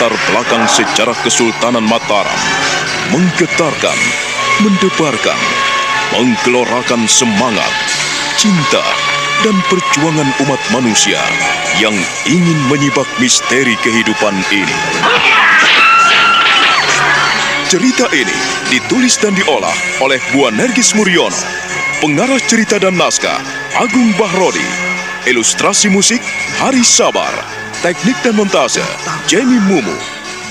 latar belakang sejarah Kesultanan Mataram, menggetarkan, mendebarkan, menggelorakan semangat, cinta, dan perjuangan umat manusia yang ingin menyibak misteri kehidupan ini. Cerita ini ditulis dan diolah oleh Bu Nergis Muriono, pengarah cerita dan naskah Agung Bahrodi, ilustrasi musik Hari Sabar, teknik dan montase Jamie Mumu,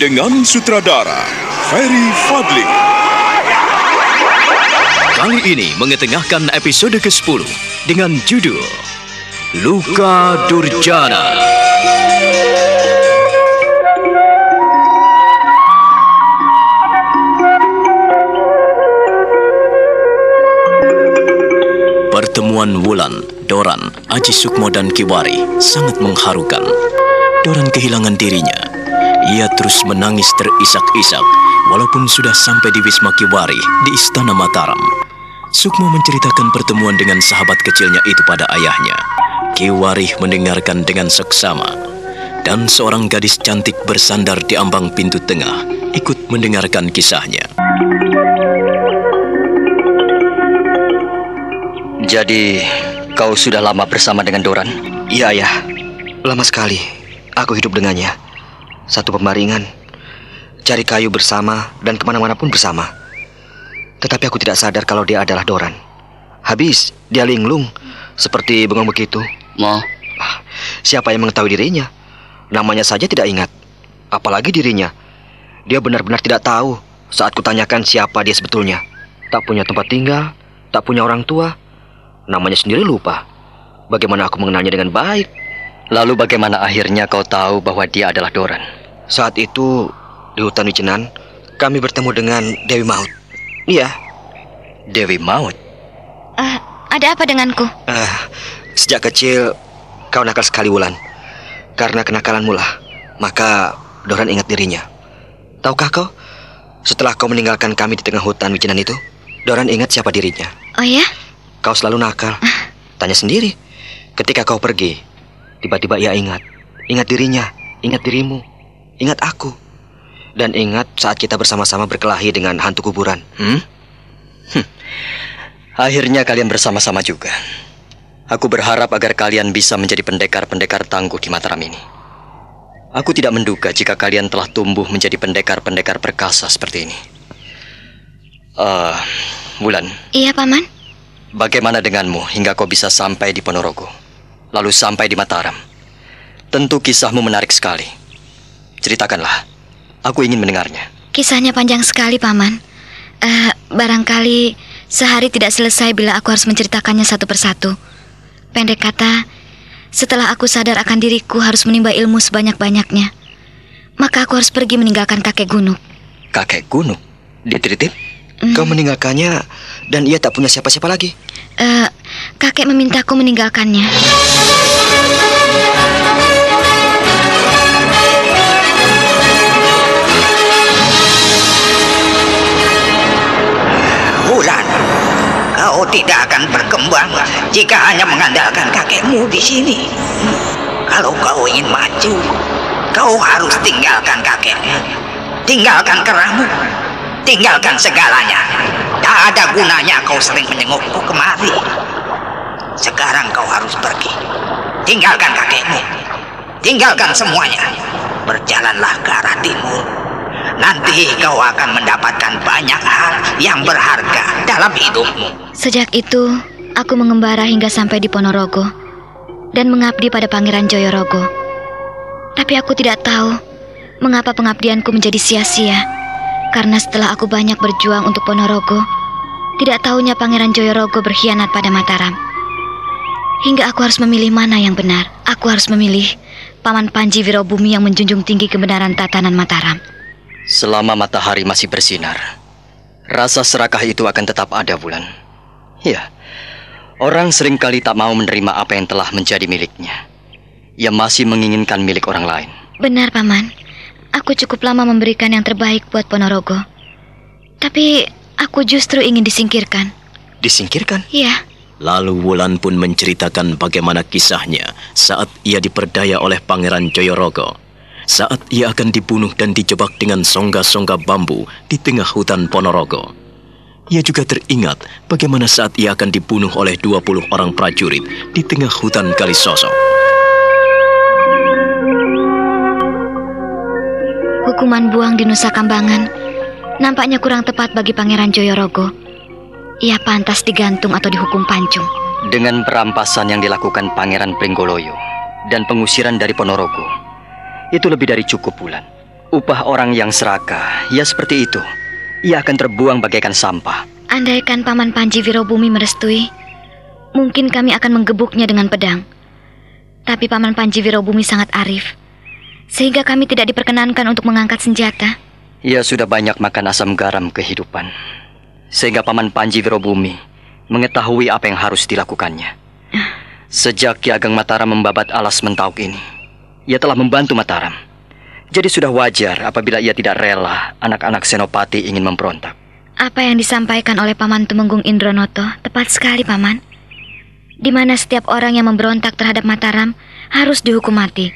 dengan sutradara Ferry Fadli. Kali ini mengetengahkan episode ke-10 dengan judul Luka Durjana. Pertemuan Wulan, Doran, Aji Sukmo dan Kiwari sangat mengharukan. Doran kehilangan dirinya. Ia terus menangis terisak-isak walaupun sudah sampai di Wisma Kiwari di Istana Mataram. Sukmo menceritakan pertemuan dengan sahabat kecilnya itu pada ayahnya. Kiwari mendengarkan dengan seksama. Dan seorang gadis cantik bersandar di ambang pintu tengah ikut mendengarkan kisahnya. Jadi, kau sudah lama bersama dengan Doran? Iya, ayah. Lama sekali aku hidup dengannya. Satu pembaringan, cari kayu bersama, dan ke mana-mana pun bersama. Tetapi aku tidak sadar kalau dia adalah Doran. Habis, dia linglung, seperti bengong begitu. Mo, Ah, Siapa yang mengetahui dirinya? Namanya saja tidak ingat. Apalagi dirinya. Dia benar-benar tidak tahu saat kutanyakan siapa dia sebetulnya. Tak punya tempat tinggal, tak punya orang tua. Namanya sendiri lupa. Bagaimana aku mengenalnya dengan baik? Lalu bagaimana akhirnya kau tahu bahwa dia adalah Doran? Saat itu di hutan Wicenan, kami bertemu dengan Dewi Maut. Iya, Dewi Maut. Eh, ada apa denganku? eh, sejak kecil kau nakal sekali Wulan. Karena kenakalanmu lah, maka Doran ingat dirinya. Tahukah kau, setelah kau meninggalkan kami di tengah hutan Wicenan itu, Doran ingat siapa dirinya. Oh ya? Kau selalu nakal. Tanya sendiri. Ketika kau pergi, tiba-tiba ia ingat. Ingat dirinya, ingat dirimu, ingat aku. Dan ingat saat kita bersama-sama berkelahi dengan hantu kuburan. Hmm? Akhirnya kalian bersama-sama juga. Aku berharap agar kalian bisa menjadi pendekar-pendekar tangguh di Mataram ini. Aku tidak menduga jika kalian telah tumbuh menjadi pendekar-pendekar perkasa seperti ini. Eh, Bulan, Iya, Paman. bagaimana denganmu hingga kau bisa sampai di Ponorogo, lalu sampai di Mataram? Tentu kisahmu menarik sekali. Ceritakanlah, aku ingin mendengarnya. Kisahnya panjang sekali, Paman. Eh, barangkali sehari tidak selesai bila aku harus menceritakannya satu persatu. Pendek kata, setelah aku sadar akan diriku harus menimba ilmu sebanyak-banyaknya, maka aku harus pergi meninggalkan kakek gunung. Kakek gunung, Dititip, Hmm. kau meninggalkannya dan ia tak punya siapa-siapa lagi. Eh, kakek memintaku meninggalkannya. Bulan, kau tidak akan berkembang jika hanya mengandalkan kakekmu di sini. Kalau kau ingin maju, kau harus tinggalkan kakekmu. Tinggalkan keramu. Tinggalkan segalanya. Tak ada gunanya kau sering menjengukku kemari. Sekarang kau harus pergi. Tinggalkan kakekmu. Tinggalkan semuanya. Berjalanlah ke arah timur. Nanti kau akan mendapatkan banyak hal yang berharga dalam hidupmu. Sejak itu, aku mengembara hingga sampai di Ponorogo dan mengabdi pada Pangeran Joyorogo. Tapi aku tidak tahu mengapa pengabdianku menjadi sia-sia. Karena setelah aku banyak berjuang untuk Ponorogo, tidak tahunya Pangeran Joyorogo berkhianat pada Mataram. Hingga aku harus memilih mana yang benar. Aku harus memilih Paman Panji Wirobumi yang menjunjung tinggi kebenaran tatanan Mataram. Selama matahari masih bersinar, rasa serakah itu akan tetap ada, Bulan. Ya, orang sering kali tak mau menerima apa yang telah menjadi miliknya. Ia masih menginginkan milik orang lain. Benar, Paman. Aku cukup lama memberikan yang terbaik buat Ponorogo. Tapi aku justru ingin disingkirkan. Disingkirkan? Iya, Lalu Wulan pun menceritakan bagaimana kisahnya saat ia diperdaya oleh Pangeran Joyorogo. saat ia akan dibunuh dan dijebak dengan songga-songga bambu di tengah hutan Ponorogo. Ia juga teringat bagaimana saat ia akan dibunuh oleh 20 orang prajurit di tengah hutan Kalisoso. Hukuman buang di Nusa Kambangan nampaknya kurang tepat bagi Pangeran Joyorogo. Ia pantas digantung atau dihukum pancung. Dengan perampasan yang dilakukan Pangeran Pringgoloyo dan pengusiran dari Ponorogo, itu lebih dari cukup bulan. Upah orang yang serakah, ya seperti itu ia akan terbuang bagaikan sampah. Andaikan Paman Panji Wirobumi merestui, mungkin kami akan menggebuknya dengan pedang. Tapi Paman Panji Wirobumi sangat arif, sehingga kami tidak diperkenankan untuk mengangkat senjata. Ia sudah banyak makan asam garam kehidupan, sehingga Paman Panji Wirobumi mengetahui apa yang harus dilakukannya. Sejak Ki Ageng Mataram membabat alas mentauk ini, ia telah membantu Mataram jadi sudah wajar apabila ia tidak rela anak-anak Senopati ingin memberontak. Apa yang disampaikan oleh Paman Tumenggung Indronoto tepat sekali, Paman. Di mana setiap orang yang memberontak terhadap Mataram harus dihukum mati.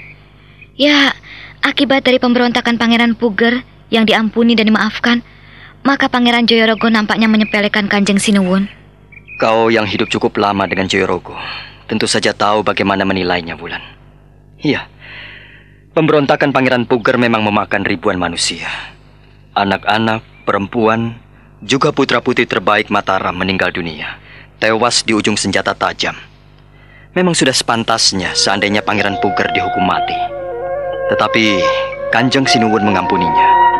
Ya, akibat dari pemberontakan Pangeran Puger yang diampuni dan dimaafkan, maka Pangeran Joyorogo nampaknya menyepelekan Kanjeng Sinuwun. Kau yang hidup cukup lama dengan Joyorogo, tentu saja tahu bagaimana menilainya, Bulan. Iya, Pemberontakan Pangeran Puger memang memakan ribuan manusia. Anak-anak, perempuan, juga putra-putri terbaik Mataram meninggal dunia. Tewas di ujung senjata tajam. Memang sudah sepantasnya seandainya Pangeran Puger dihukum mati. Tetapi Kanjeng Sinuwun mengampuninya.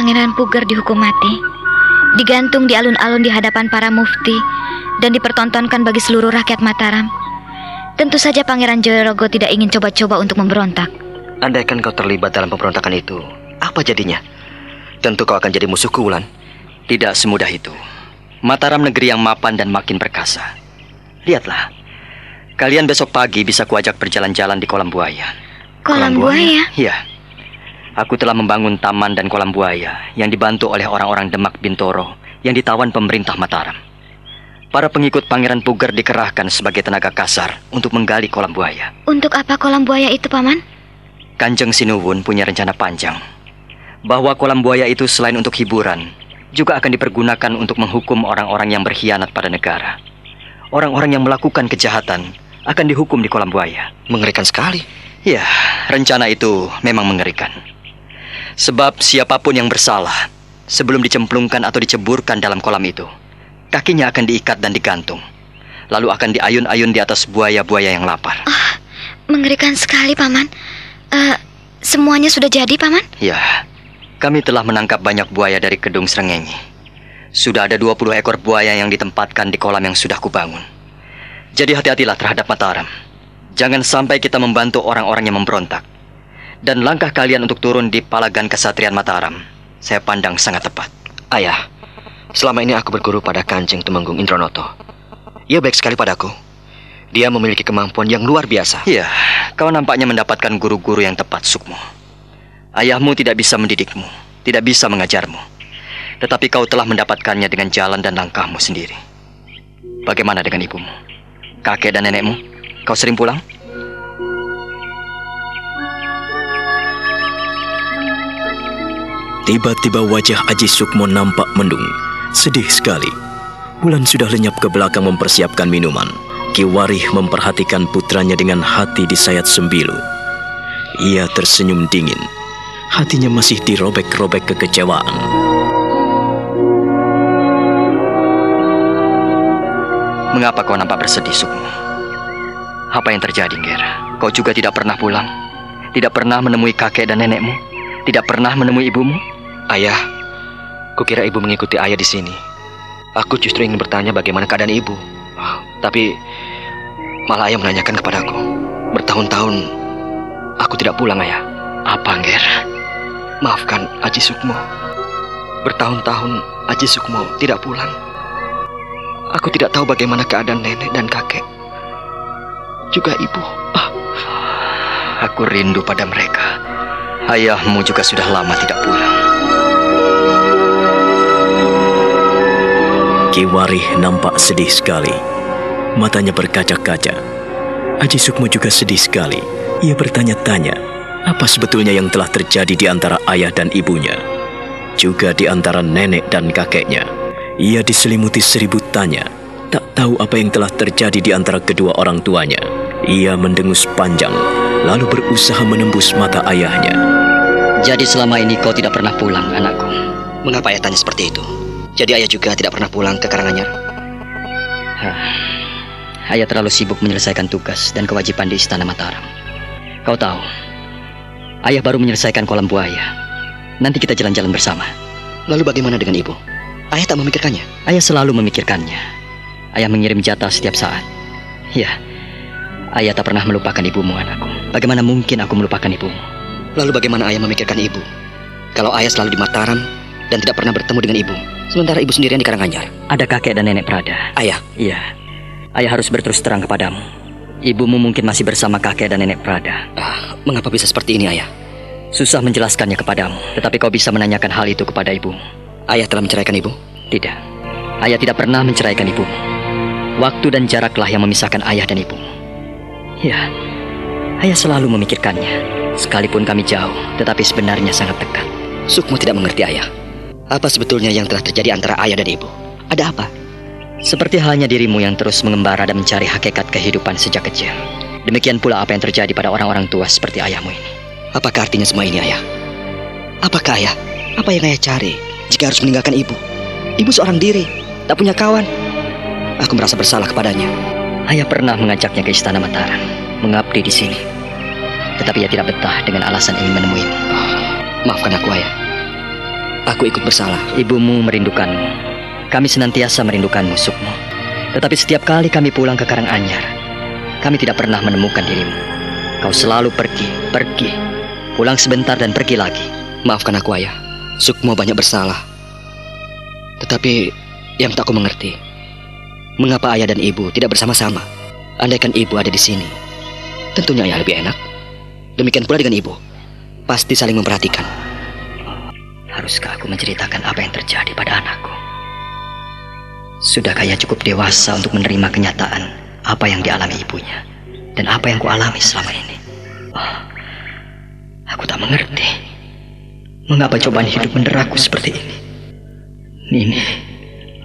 Pangeran Puger dihukum mati, digantung di alun-alun di hadapan para mufti, dan dipertontonkan bagi seluruh rakyat Mataram. Tentu saja Pangeran Joyorogo tidak ingin coba-coba untuk memberontak. Andaikan kau terlibat dalam pemberontakan itu, apa jadinya? Tentu kau akan jadi musuhku, Wulan. Tidak semudah itu. Mataram negeri yang mapan dan makin perkasa. Lihatlah, kalian besok pagi bisa kuajak berjalan-jalan di kolam buaya. Kolam, buaya? Iya. Aku telah membangun taman dan kolam buaya yang dibantu oleh orang-orang Demak Bintoro yang ditawan pemerintah Mataram. Para pengikut Pangeran Puger dikerahkan sebagai tenaga kasar untuk menggali kolam buaya. Untuk apa kolam buaya itu, Paman? Kanjeng Sinuwun punya rencana panjang. Bahwa kolam buaya itu selain untuk hiburan, juga akan dipergunakan untuk menghukum orang-orang yang berkhianat pada negara. Orang-orang yang melakukan kejahatan akan dihukum di kolam buaya. Mengerikan sekali. Ya, rencana itu memang mengerikan. Sebab siapa pun yang bersalah sebelum dicemplungkan atau diceburkan dalam kolam itu, kakinya akan diikat dan digantung. Lalu akan diayun-ayun di atas buaya-buaya yang lapar. Oh, mengerikan sekali, Paman. Uh, semuanya sudah jadi, Paman? Ya, kami telah menangkap banyak buaya dari Kedung Srengenge. Sudah ada 20 ekor buaya yang ditempatkan di kolam yang sudah kubangun. Jadi hati-hatilah terhadap Mataram. Jangan sampai kita membantu orang-orang yang memberontak. Dan langkah kalian untuk turun di Palagan Kesatrian Mataram, saya pandang sangat tepat. Ayah, selama ini aku berguru pada Kanjeng Tumenggung Indronoto. Ia baik sekali padaku. Dia memiliki kemampuan yang luar biasa. Iya, kau nampaknya mendapatkan guru-guru yang tepat, Sukmo. Ayahmu tidak bisa mendidikmu, tidak bisa mengajarmu. Tetapi kau telah mendapatkannya dengan jalan dan langkahmu sendiri. Bagaimana dengan ibumu? Kakek dan nenekmu? Kau sering pulang? Tiba-tiba wajah Aji Sukmo nampak mendung. Sedih sekali. Bulan sudah lenyap ke belakang mempersiapkan minuman. Ki Warih memperhatikan putranya dengan hati disayat sembilu. Ia tersenyum dingin. Hatinya masih dirobek-robek kekecewaan. Mengapa kau nampak bersedih, Sukmo? Apa yang terjadi, Ger? Kau juga tidak pernah pulang? Tidak pernah menemui kakek dan nenekmu? Tidak pernah menemui ibumu? Ayah, kukira ibu mengikuti ayah di sini. Aku justru ingin bertanya bagaimana keadaan ibu. Tapi malah ayah menanyakan kepadaku. Bertahun-tahun aku tidak pulang, ayah. Apa, Angger? Maafkan Aji Sukmo. Bertahun-tahun Aji Sukmo tidak pulang. Aku tidak tahu bagaimana keadaan nenek dan kakek. Juga ibu. Ah, aku rindu pada mereka. Ayahmu juga sudah lama tidak pulang. Ki Warih nampak sedih sekali. Matanya berkaca-kaca. Aji Sukmo juga sedih sekali. Ia bertanya-tanya, apa sebetulnya yang telah terjadi di antara ayah dan ibunya? Juga di antara nenek dan kakeknya. Ia diselimuti seribu tanya, tak tahu apa yang telah terjadi di antara kedua orang tuanya. Ia mendengus panjang, lalu berusaha menembus mata ayahnya. Jadi selama ini kau tidak pernah pulang, anakku. Mengapa ayah tanya seperti itu? Jadi ayah juga tidak pernah pulang ke Karanganyar? Hah, ayah terlalu sibuk menyelesaikan tugas dan kewajiban di Istana Mataram. Kau tahu, ayah baru menyelesaikan kolam buaya. Nanti kita jalan-jalan bersama. Lalu bagaimana dengan ibu? Ayah tak memikirkannya? Ayah selalu memikirkannya. Ayah mengirim jatah setiap saat. Ya, ayah tak pernah melupakan ibumu, anakku. Bagaimana mungkin aku melupakan ibumu? Lalu bagaimana ayah memikirkan ibu? Kalau ayah selalu di Mataram dan tidak pernah bertemu dengan ibu, sementara ibu sendirian di Karanganyar. Ada kakek dan nenek Prada. Ayah? Iya. Ayah harus berterus terang kepadamu. Ibumu mungkin masih bersama kakek dan nenek Prada. Ah, mengapa bisa seperti ini, ayah? Susah menjelaskannya kepadamu, tetapi kau bisa menanyakan hal itu kepada ibu. Ayah telah menceraikan ibu? Tidak. Ayah tidak pernah menceraikan ibu. Waktu dan jaraklah yang memisahkan ayah dan ibu. Ya, ayah selalu memikirkannya. Sekalipun kami jauh, tetapi sebenarnya sangat dekat. Sukmo tidak mengerti ayah. Apa sebetulnya yang telah terjadi antara ayah dan ibu? Ada apa? Seperti halnya dirimu yang terus mengembara dan mencari hakikat kehidupan sejak kecil. Demikian pula apa yang terjadi pada orang-orang tua seperti ayahmu ini. Apakah artinya semua ini, ayah? Apakah ayah? Apa yang ayah cari jika harus meninggalkan ibu? Ibu seorang diri, tak punya kawan. Aku merasa bersalah kepadanya. Ayah pernah mengajaknya ke Istana Mataram, mengabdi di sini. Tetapi ia tidak betah dengan alasan ingin menemuimu. Maafkan aku, ayah. Aku ikut bersalah. Ibumu merindukanmu. Kami senantiasa merindukanmu, Sukmo. Tetapi setiap kali kami pulang ke Karanganyar, kami tidak pernah menemukan dirimu. Kau selalu pergi, pergi. Pulang sebentar dan pergi lagi. Maafkan aku, ayah. Sukmo banyak bersalah. Tetapi yang tak aku mengerti, mengapa ayah dan ibu tidak bersama-sama? Andaikan ibu ada di sini, tentunya ayah lebih enak. Demikian pula dengan ibu. Pasti saling memperhatikan. Haruskah aku menceritakan apa yang terjadi pada anakku? Sudahkah ia cukup dewasa untuk menerima kenyataan apa yang dialami ibunya dan apa yang kualami selama ini? Oh, aku tak mengerti. Mengapa cobaan hidup menderaku seperti ini? Nini,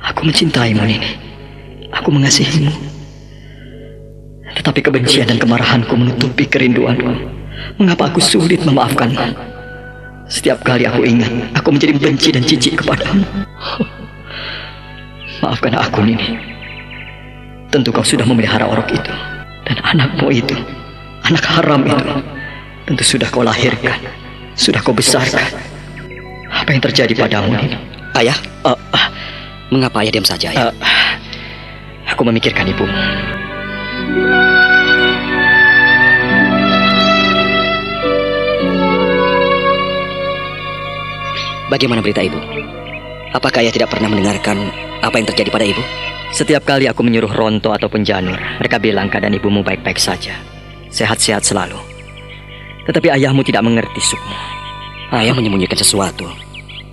aku mencintaimu, Nini. Aku mengasihimu. Tetapi kebencian dan kemarahanku menutupi kerinduanku. Mengapa aku sulit memaafkanmu? Setiap kali aku ingat, aku menjadi benci dan jijik kepadamu. Maafkan aku, Nini. Tentu kau sudah memelihara orok itu. Dan anakmu itu, anak haram itu, tentu sudah kau lahirkan. Sudah kau besarkan. Apa yang terjadi padamu, Nini? Ayah? Uh, uh, mengapa ayah diam saja, ayah? Uh, aku memikirkan ibumu. Bagaimana berita ibu? Apakah ayah tidak pernah mendengarkan apa yang terjadi pada ibu? Setiap kali aku menyuruh Ronto ataupun Janur, mereka bilang keadaan ibumu baik-baik saja. Sehat-sehat selalu. Tetapi ayahmu tidak mengerti, Sukmo. Ayah menyembunyikan sesuatu.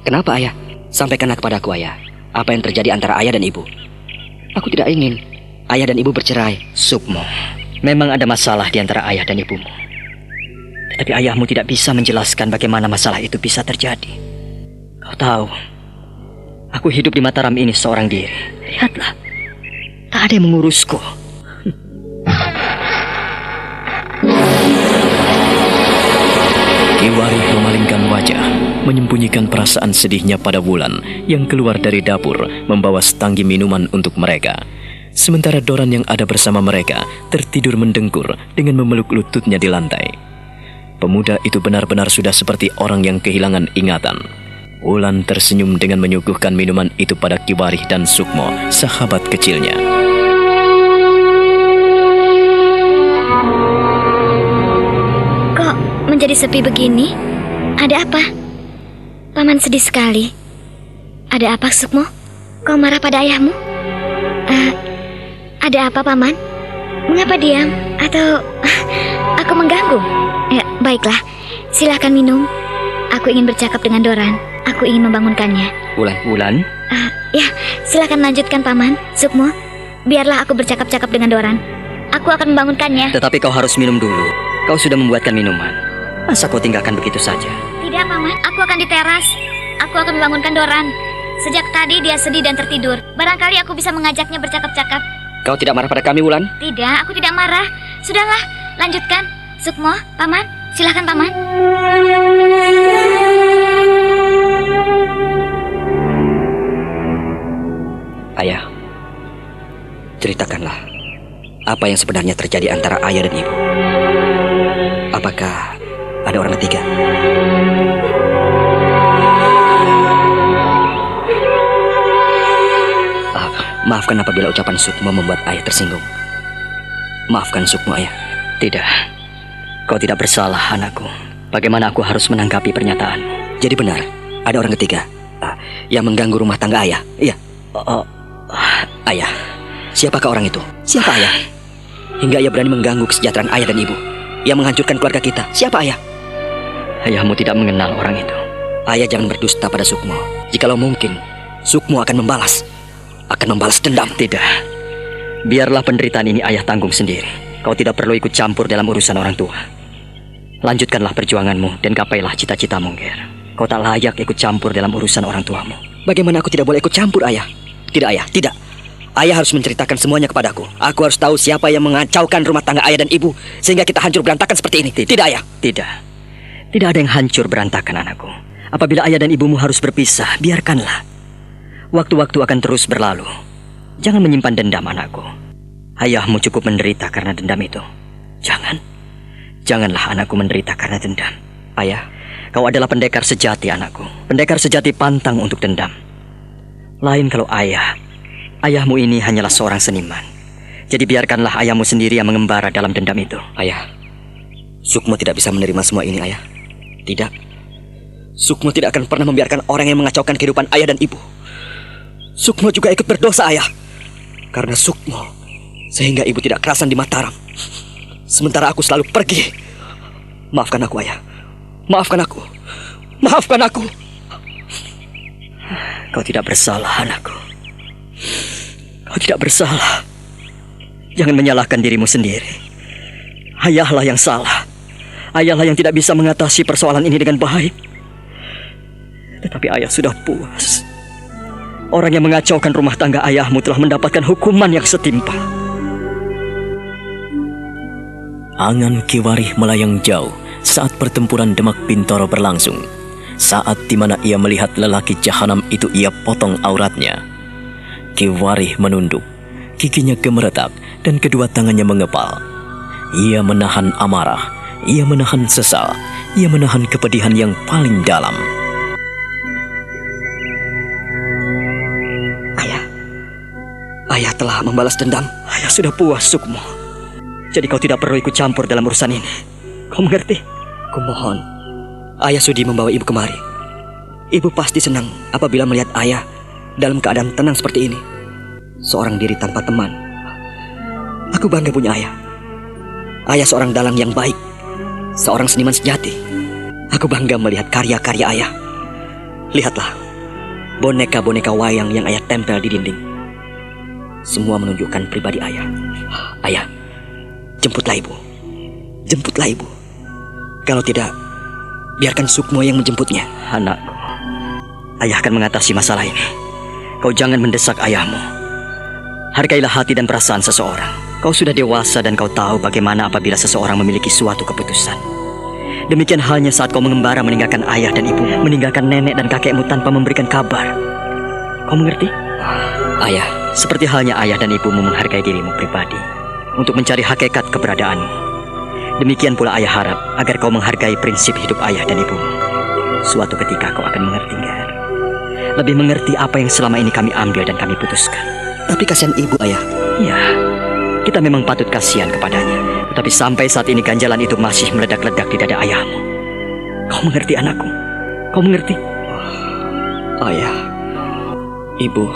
Kenapa ayah? Sampaikanlah kepada aku, ayah. Apa yang terjadi antara ayah dan ibu? Aku tidak ingin ayah dan ibu bercerai. Sukmo, memang ada masalah di antara ayah dan ibumu. Tetapi ayahmu tidak bisa menjelaskan bagaimana masalah itu bisa terjadi. Kau tahu, aku hidup di Mataram ini seorang diri. Lihatlah, tak ada yang mengurusku. Kiwari memalingkan wajah, menyembunyikan perasaan sedihnya pada Wulan yang keluar dari dapur membawa setanggi minuman untuk mereka. Sementara Doran yang ada bersama mereka tertidur mendengkur dengan memeluk lututnya di lantai. Pemuda itu benar-benar sudah seperti orang yang kehilangan ingatan. Wulan tersenyum dengan menyuguhkan minuman itu pada Kiwarih dan Sukmo, sahabat kecilnya. Kok menjadi sepi begini? Ada apa? Paman sedih sekali. Ada apa, Sukmo? Kau marah pada ayahmu? Eh, ada apa, Paman? Mengapa diam? Atau aku mengganggu? Ya, baiklah. Silahkan minum. Aku ingin bercakap dengan Doran. Aku ingin membangunkannya. Wulan, Wulan, Ah, ya, silakan lanjutkan paman, Sukmo. Biarlah aku bercakap-cakap dengan Doran. Aku akan membangunkannya. Tetapi kau harus minum dulu. Kau sudah membuatkan minuman. Masa kau tinggalkan begitu saja? Tidak, paman. Aku akan di teras. Aku akan membangunkan Doran. Sejak tadi dia sedih dan tertidur. Barangkali aku bisa mengajaknya bercakap-cakap. Kau tidak marah pada kami, Wulan? Tidak, aku tidak marah. Sudahlah, lanjutkan. Sukmo, paman, silahkan paman. Ayah, ceritakanlah apa yang sebenarnya terjadi antara ayah dan ibu. Apakah ada orang ketiga? Ah, maafkan apabila ucapan Sukmo membuat ayah tersinggung. Maafkan Sukmo ayah. Tidak. Kau tidak bersalah, anakku. Bagaimana aku harus menanggapi pernyataan? Jadi benar, ada orang ketiga ah, yang mengganggu rumah tangga ayah. Iya, Oh, ayah. Siapakah orang itu? Siapa ayah? Hingga ia berani mengganggu kesejahteraan ayah dan ibu. Yang menghancurkan keluarga kita. Siapa ayah? ayahmu tidak mengenal orang itu. Ayah jangan berdusta pada Sukmo. Jikalau mungkin, Sukmo akan membalas. Akan membalas dendam. Tidak. Biarlah penderitaan ini ayah tanggung sendiri. Kau tidak perlu ikut campur dalam urusan orang tua. Lanjutkanlah perjuanganmu dan gapailah cita-citamu, Ger. Kau tak layak ikut campur dalam urusan orang tuamu. Bagaimana aku tidak boleh ikut campur, ayah? Tidak, ayah. Tidak. Ayah harus menceritakan semuanya kepadaku. Aku harus tahu siapa yang mengacaukan rumah tangga ayah dan ibu sehingga kita hancur berantakan seperti ini. Tidak, ayah. Tidak. Tidak ada yang hancur berantakan, anakku. Apabila ayah dan ibumu harus berpisah, biarkanlah. Waktu-waktu akan terus berlalu. Jangan menyimpan dendam, anakku. Ayahmu cukup menderita karena dendam itu. Jangan. Janganlah anakku menderita karena dendam. Ayah, kau adalah pendekar sejati, anakku. Pendekar sejati pantang untuk dendam. Lain kalau ayah. Ayahmu ini hanyalah seorang seniman. Jadi biarkanlah ayahmu sendiri yang mengembara dalam dendam itu. Ayah, Sukmo tidak bisa menerima semua ini, ayah. Tidak. Sukmo tidak akan pernah membiarkan orang yang mengacaukan kehidupan ayah dan ibu. Sukmo juga ikut berdosa, ayah. Karena Sukmo, sehingga ibu tidak kerasan di Mataram. Sementara aku selalu pergi. Maafkan aku, ayah. Maafkan aku. Maafkan aku. Kau tidak bersalah, anakku. Kau tidak bersalah. Jangan menyalahkan dirimu sendiri. Ayahlah yang salah. Ayahlah yang tidak bisa mengatasi persoalan ini dengan baik. Tetapi ayah sudah puas. Orang yang mengacaukan rumah tangga ayahmu telah mendapatkan hukuman yang setimpal. Angan Kiwarih melayang jauh saat pertempuran Demak Bintoro berlangsung. Saat di mana ia melihat lelaki jahanam itu ia potong auratnya. Kiwarih menunduk, giginya gemeretak dan kedua tangannya mengepal. Ia menahan amarah, ia menahan sesal, ia menahan kepedihan yang paling dalam. Ayah. Ayah telah membalas dendam. Ayah sudah puas, Sukmo. Jadi kau tidak perlu ikut campur dalam urusan ini. Kau mengerti? Kumohon, ayah sudi membawa ibu kemari. Ibu pasti senang apabila melihat ayah dalam keadaan tenang seperti ini. Seorang diri tanpa teman. Aku bangga punya ayah. Ayah seorang dalang yang baik. Seorang seniman sejati. Aku bangga melihat karya-karya ayah. Lihatlah, boneka-boneka wayang yang ayah tempel di dinding. Semua menunjukkan pribadi ayah. Ayah, jemputlah ibu. Jemputlah ibu. Kalau tidak, biarkan Sukmo yang menjemputnya. Anakku, ayah akan mengatasi masalah ini. Kau jangan mendesak ayahmu. Hargailah hati dan perasaan seseorang. Kau sudah dewasa dan kau tahu bagaimana apabila seseorang memiliki suatu keputusan. Demikian halnya saat kau mengembara meninggalkan ayah dan ibu, meninggalkan nenek dan kakekmu tanpa memberikan kabar. Kau mengerti? Ayah, Seperti halnya ayah dan ibumu menghargai dirimu pribadi untuk mencari hakikat keberadaanmu. Demikian pula ayah harap agar kau menghargai prinsip hidup ayah dan ibumu. Suatu ketika kau akan mengerti, Ger. Lebih mengerti apa yang selama ini kami ambil dan kami putuskan. tapi kasihan ibu, ayah. Ya, kita memang patut kasihan kepadanya. Tetapi sampai saat ini ganjalan itu masih meledak-ledak di dada ayahmu. Kau mengerti anakku? Kau mengerti? Ayah, ibu.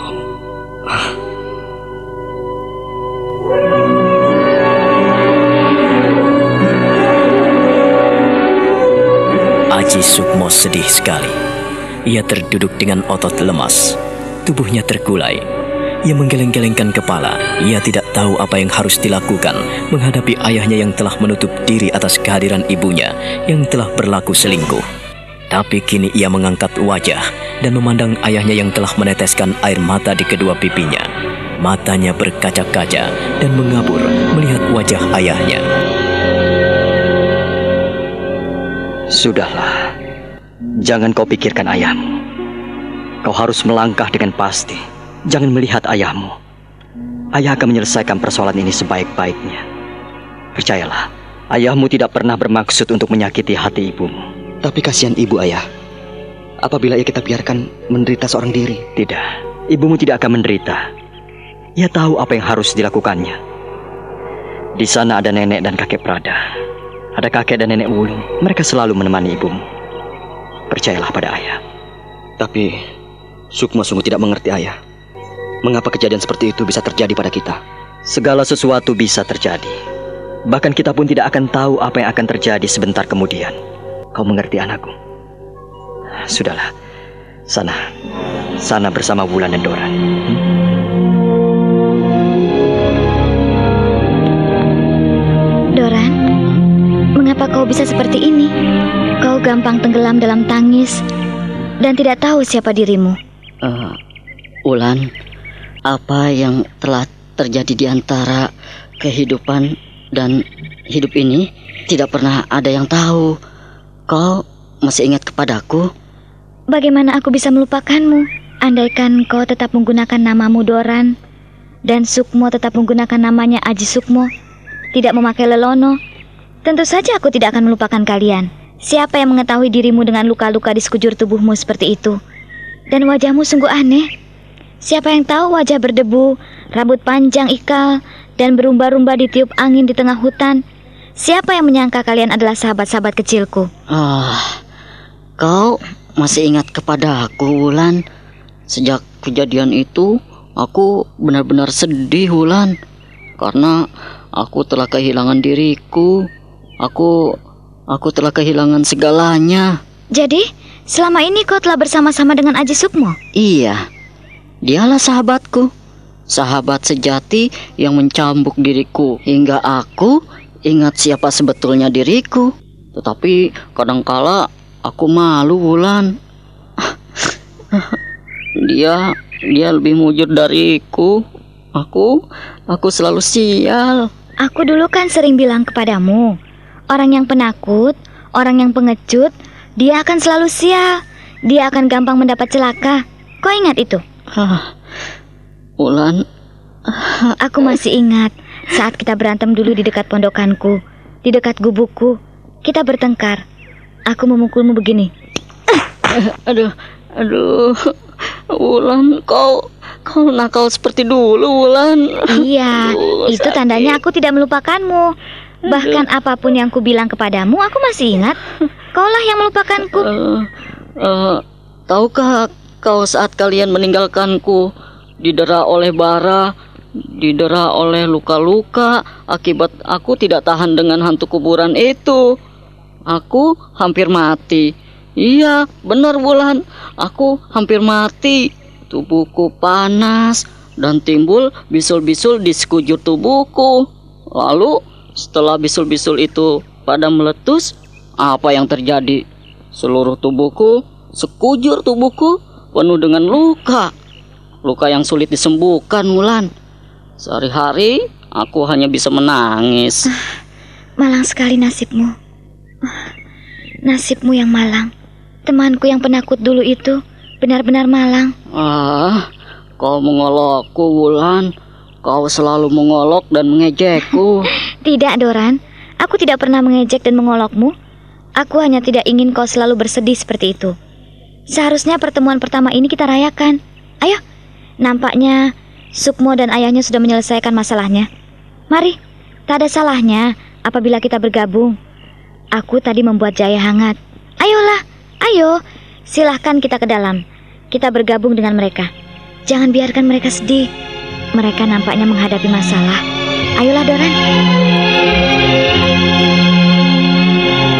Aji Sukmo sedih sekali. Ia terduduk dengan otot lemas. tubuhnya terkulai. Ia menggeleng-gelengkan kepala. Ia tidak tahu apa yang harus dilakukan menghadapi ayahnya yang telah menutup diri atas kehadiran ibunya yang telah berlaku selingkuh. Tapi kini ia mengangkat wajah dan memandang ayahnya yang telah meneteskan air mata di kedua pipinya. Matanya berkaca-kaca dan mengabur melihat wajah ayahnya. Sudahlah, jangan kau pikirkan ayahmu. Kau harus melangkah dengan pasti. Jangan melihat ayahmu. Ayah akan menyelesaikan persoalan ini sebaik-baiknya. Percayalah, ayahmu tidak pernah bermaksud untuk menyakiti hati ibumu. Tapi kasihan ibu ayah. Apabila ia kita biarkan menderita seorang diri. Tidak, ibumu tidak akan menderita. Ia tahu apa yang harus dilakukannya. Di sana ada nenek dan kakek Prada. Ada kakek dan nenek Wulung. Mereka selalu menemani ibumu. Percayalah pada ayah. Tapi Sukma sungguh tidak mengerti ayah. Mengapa kejadian seperti itu bisa terjadi pada kita? Segala sesuatu bisa terjadi. Bahkan kita pun tidak akan tahu apa yang akan terjadi sebentar kemudian. Kau mengerti anakku? Sudahlah. Sana. Sana bersama Wulan dan Doran. Hmm? Doran, mengapa kau bisa seperti ini? Kau gampang tenggelam dalam tangis dan tidak tahu siapa dirimu. Uh, Ulan, apa yang telah terjadi di antara kehidupan dan hidup ini tidak pernah ada yang tahu. Kau masih ingat kepadaku? Bagaimana aku bisa melupakanmu? Andaikan kau tetap menggunakan namamu Doran dan Sukmo tetap menggunakan namanya Aji Sukmo, tidak memakai Lelono, tentu saja aku tidak akan melupakan kalian. Siapa yang mengetahui dirimu dengan luka-luka di sekujur tubuhmu seperti itu? Dan wajahmu sungguh aneh. Siapa yang tahu wajah berdebu, rambut panjang ikal, dan berumba-rumba ditiup angin di tengah hutan? Siapa yang menyangka kalian adalah sahabat-sahabat kecilku? Ah, kau masih ingat kepada aku, Wulan? Sejak kejadian itu, aku benar-benar sedih, Wulan. Karena aku telah kehilangan diriku. Aku aku telah kehilangan segalanya. Jadi, selama ini kau telah bersama-sama dengan Aji Sukmo? Iya. Dialah sahabatku. Sahabat sejati yang mencambuk diriku hingga aku ingat siapa sebetulnya diriku. Tetapi kadangkala aku malu Wulan. Dia dia lebih mujur dariku. Aku aku selalu sial. Aku dulu kan sering bilang kepadamu, orang yang penakut, orang yang pengecut, dia akan selalu sial. Dia akan gampang mendapat celaka. Kau ingat itu? Hah. Ulan, Aku masih ingat saat kita berantem dulu di dekat pondokanku, di dekat gubukku. Kita bertengkar. Aku memukulmu begini. aduh, aduh. Ulan, kau kau nakal seperti dulu, Ulan. Iya, Aduh, itu tandanya aku tidak melupakanmu. Bahkan apa pun yang ku bilang kepadamu, aku masih ingat. Kaulah yang melupakanku. Eh, eh, tahukah kau saat kalian meninggalkanku didera oleh bara, didera oleh luka-luka akibat aku tidak tahan dengan hantu kuburan itu. Aku hampir mati. Iya, benar Bulan. Aku hampir mati. Tubuhku panas dan timbul bisul-bisul di sekujur tubuhku. Lalu setelah bisul-bisul itu pada meletus, apa yang terjadi? Seluruh tubuhku, sekujur tubuhku penuh dengan luka. Luka yang sulit disembuhkan, Mulan. Sehari-hari aku hanya bisa menangis. Malang sekali nasibmu. Nasibmu yang malang. Temanku yang penakut dulu itu benar-benar malang. Ah, kau mengolokku, Wulan. Kau selalu mengolok dan mengejekku. Tidak, Doran. Aku tidak pernah mengejek dan mengolokmu. Aku hanya tidak ingin kau selalu bersedih seperti itu. Seharusnya pertemuan pertama ini kita rayakan. Ayo, nampaknya Sukmo dan ayahnya sudah menyelesaikan masalahnya. Mari, tak ada salahnya apabila kita bergabung. Aku tadi membuat jaya hangat. Ayolah, ayo, silahkan kita ke dalam. Kita bergabung dengan mereka. Jangan biarkan mereka sedih. Mereka nampaknya menghadapi masalah. Ayolah, Doran.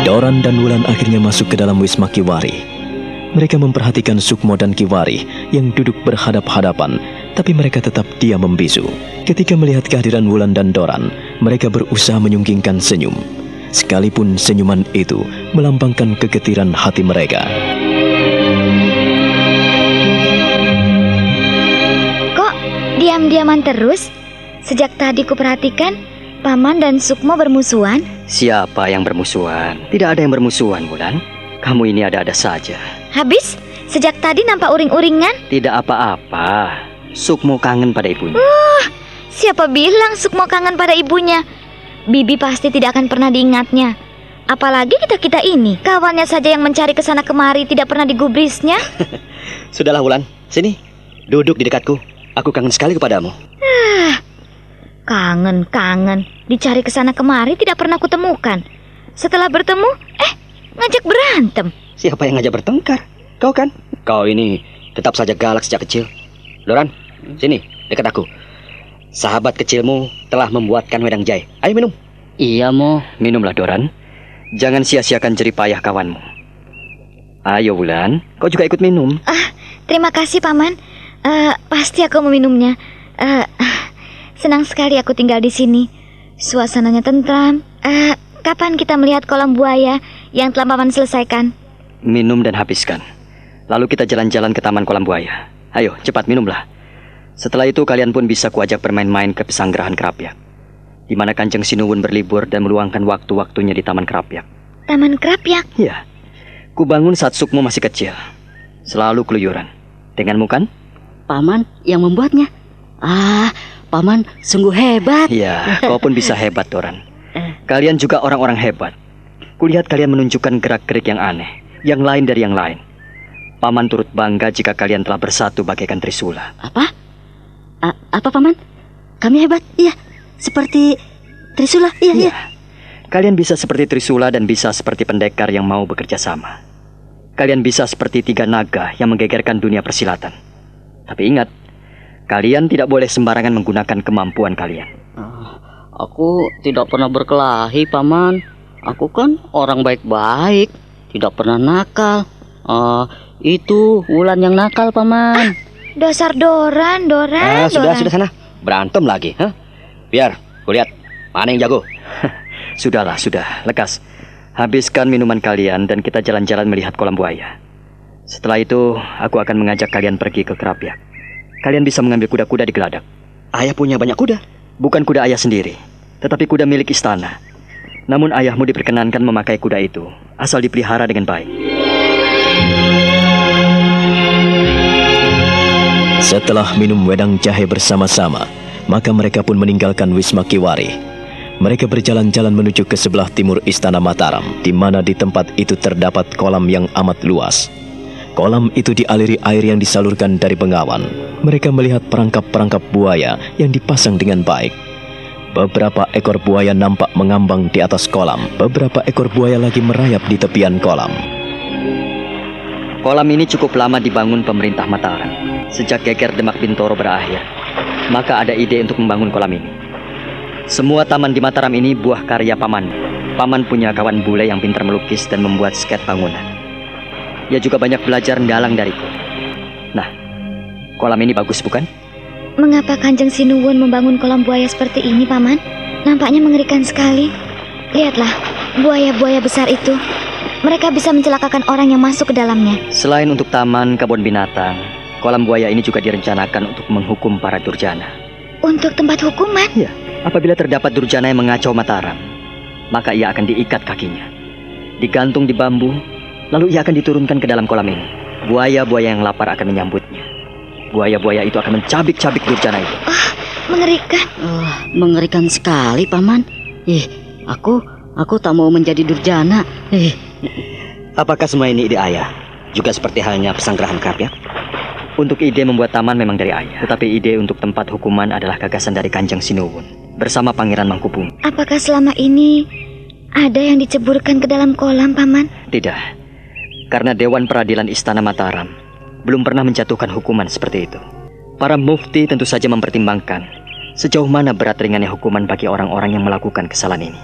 Doran dan Wulan akhirnya masuk ke dalam Wisma Kiwari. Mereka memperhatikan Sukmo dan Kiwari yang duduk berhadap-hadapan, tapi mereka tetap diam membisu. Ketika melihat kehadiran Wulan dan Doran, mereka berusaha menyunggingkan senyum. Sekalipun senyuman itu melambangkan kegetiran hati mereka. Kok diam-diaman terus? Sejak tadi kuperhatikan, Paman dan Sukmo bermusuhan. Siapa yang bermusuhan? Tidak ada yang bermusuhan, Wulan. Kamu ini ada-ada saja. Habis, sejak tadi nampak uring-uringan. Tidak apa-apa. Sukmo kangen pada ibunya. Siapa bilang Sukmo kangen pada ibunya? Bibi pasti tidak akan pernah diingatnya. Apalagi kita-kita ini, kawannya saja yang mencari ke sana kemari tidak pernah digubrisnya. Sudahlah, Wulan. Sini. Duduk di dekatku. Aku kangen sekali kepadamu. Kangen, kangen. Dicari ke sana kemari tidak pernah kutemukan. Setelah bertemu, eh, ngajak berantem. Siapa yang ngajak bertengkar? Kau kan? Kau ini tetap saja galak sejak kecil. Doran, sini, dekat aku. Sahabat kecilmu telah membuatkan wedang jahe. Ayo minum. Iya, Mo. Minumlah, Doran. Jangan sia-siakan jerih payah kawanmu. Ayo, Wulan. Kau juga ikut minum. Terima kasih, Paman. Eh, pasti aku meminumnya. Eh, senang sekali aku tinggal di sini. Suasananya tentram. Eh, kapan kita melihat kolam buaya yang telah Paman selesaikan? Minum dan habiskan. Lalu kita jalan-jalan ke taman kolam buaya. Ayo, cepat minumlah. Setelah itu kalian pun bisa kuajak bermain-main ke pesanggerahan Kerapyak. Di mana Kanjeng Sinuwun berlibur dan meluangkan waktu-waktunya di Taman Kerapyak. Taman Kerapyak. Ya, kubangun saat Sukmo masih kecil. Selalu keluyuran. Denganmu kan? Paman yang membuatnya. Ah, Paman sungguh hebat. Iya, kau pun bisa hebat, Doran. Kalian juga orang-orang hebat. Kulihat kalian menunjukkan gerak-gerik yang aneh, yang lain dari yang lain. Paman turut bangga jika kalian telah bersatu bagaikan Trisula. Apa? A- apa, Paman? Kami hebat, iya. Seperti Trisula, iya, iya. Iya. Kalian bisa seperti Trisula dan bisa seperti pendekar yang mau bekerja sama. Kalian bisa seperti tiga naga yang menggegerkan dunia persilatan. Tapi ingat, kalian tidak boleh sembarangan menggunakan kemampuan kalian. Aku tidak pernah berkelahi, Paman. Aku kan orang baik-baik, tidak pernah nakal. Ah, itu Wulan yang nakal, Paman. Dasar Doran, Doran, Ah, sudah, Doran. sudah sana. Berantem lagi, hah? Biar, kulihat. Mana yang jago? Sudahlah, sudah. Lekas. Habiskan minuman kalian dan kita jalan-jalan melihat kolam buaya. Setelah itu, aku akan mengajak kalian pergi ke Kerapyak. Kalian bisa mengambil kuda-kuda di geladak. Ayah punya banyak kuda. Bukan kuda ayah sendiri, tetapi kuda milik istana. Namun ayahmu diperkenankan memakai kuda itu, asal dipelihara dengan baik. Setelah minum wedang jahe bersama-sama, maka mereka pun meninggalkan Wisma Kiwari. Mereka berjalan-jalan menuju ke sebelah timur Istana Mataram, di mana di tempat itu terdapat kolam yang amat luas. Kolam itu dialiri air yang disalurkan dari bengawan. Mereka melihat perangkap-perangkap buaya yang dipasang dengan baik. Beberapa ekor buaya nampak mengambang di atas kolam. Beberapa ekor buaya lagi merayap di tepian kolam. Kolam ini cukup lama dibangun pemerintah Mataram. Sejak geger Demak Bintoro berakhir, maka ada ide untuk membangun kolam ini. Semua taman di Mataram ini buah karya paman. Paman punya kawan bule yang pintar melukis dan membuat sket bangunan. Ia juga banyak belajar mendalang dariku. Nah, kolam ini bagus bukan? Mengapa Kanjeng Sinuwun membangun kolam buaya seperti ini, Paman? Nampaknya mengerikan sekali. Lihatlah, buaya-buaya besar itu. Mereka bisa mencelakakan orang yang masuk ke dalamnya. Selain untuk taman kebun binatang, kolam buaya ini juga direncanakan untuk menghukum para durjana. Untuk tempat hukuman, Ya, apabila terdapat durjana yang mengacau Mataram, maka ia akan diikat kakinya, digantung di bambu, lalu ia akan diturunkan ke dalam kolam ini. Buaya-buaya yang lapar akan menyambutnya. Buaya-buaya itu akan mencabik-cabik durjana itu. mengerikan. Wah, mengerikan sekali, Paman. Ih, aku aku tak mau menjadi durjana. Eh, Apakah semua ini ide ayah? Juga seperti halnya pesanggerahan ya? Untuk ide membuat taman memang dari ayah, tetapi ide untuk tempat hukuman adalah gagasan dari Kanjeng Sinuwun bersama Pangeran Mangkubung. Apakah selama ini ada yang diceburkan ke dalam kolam, Paman? Tidak, karena Dewan Peradilan Istana Mataram belum pernah menjatuhkan hukuman seperti itu. Para mufti tentu saja mempertimbangkan sejauh mana berat ringannya hukuman bagi orang-orang yang melakukan kesalahan ini.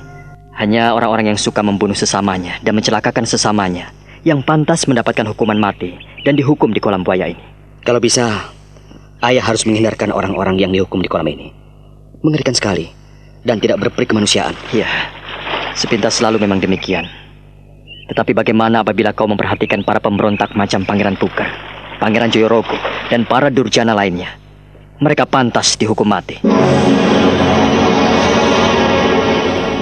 Hanya orang-orang yang suka membunuh sesamanya dan mencelakakan sesamanya yang pantas mendapatkan hukuman mati dan dihukum di kolam buaya ini. Kalau bisa, ayah harus menghindarkan orang-orang yang dihukum di kolam ini. Mengerikan sekali dan tidak berperi kemanusiaan. Ya, sepintas selalu memang demikian. Tetapi bagaimana apabila kau memperhatikan para pemberontak macam Pangeran Puker, Pangeran Joyorogo, dan para durjana lainnya? Mereka pantas dihukum mati.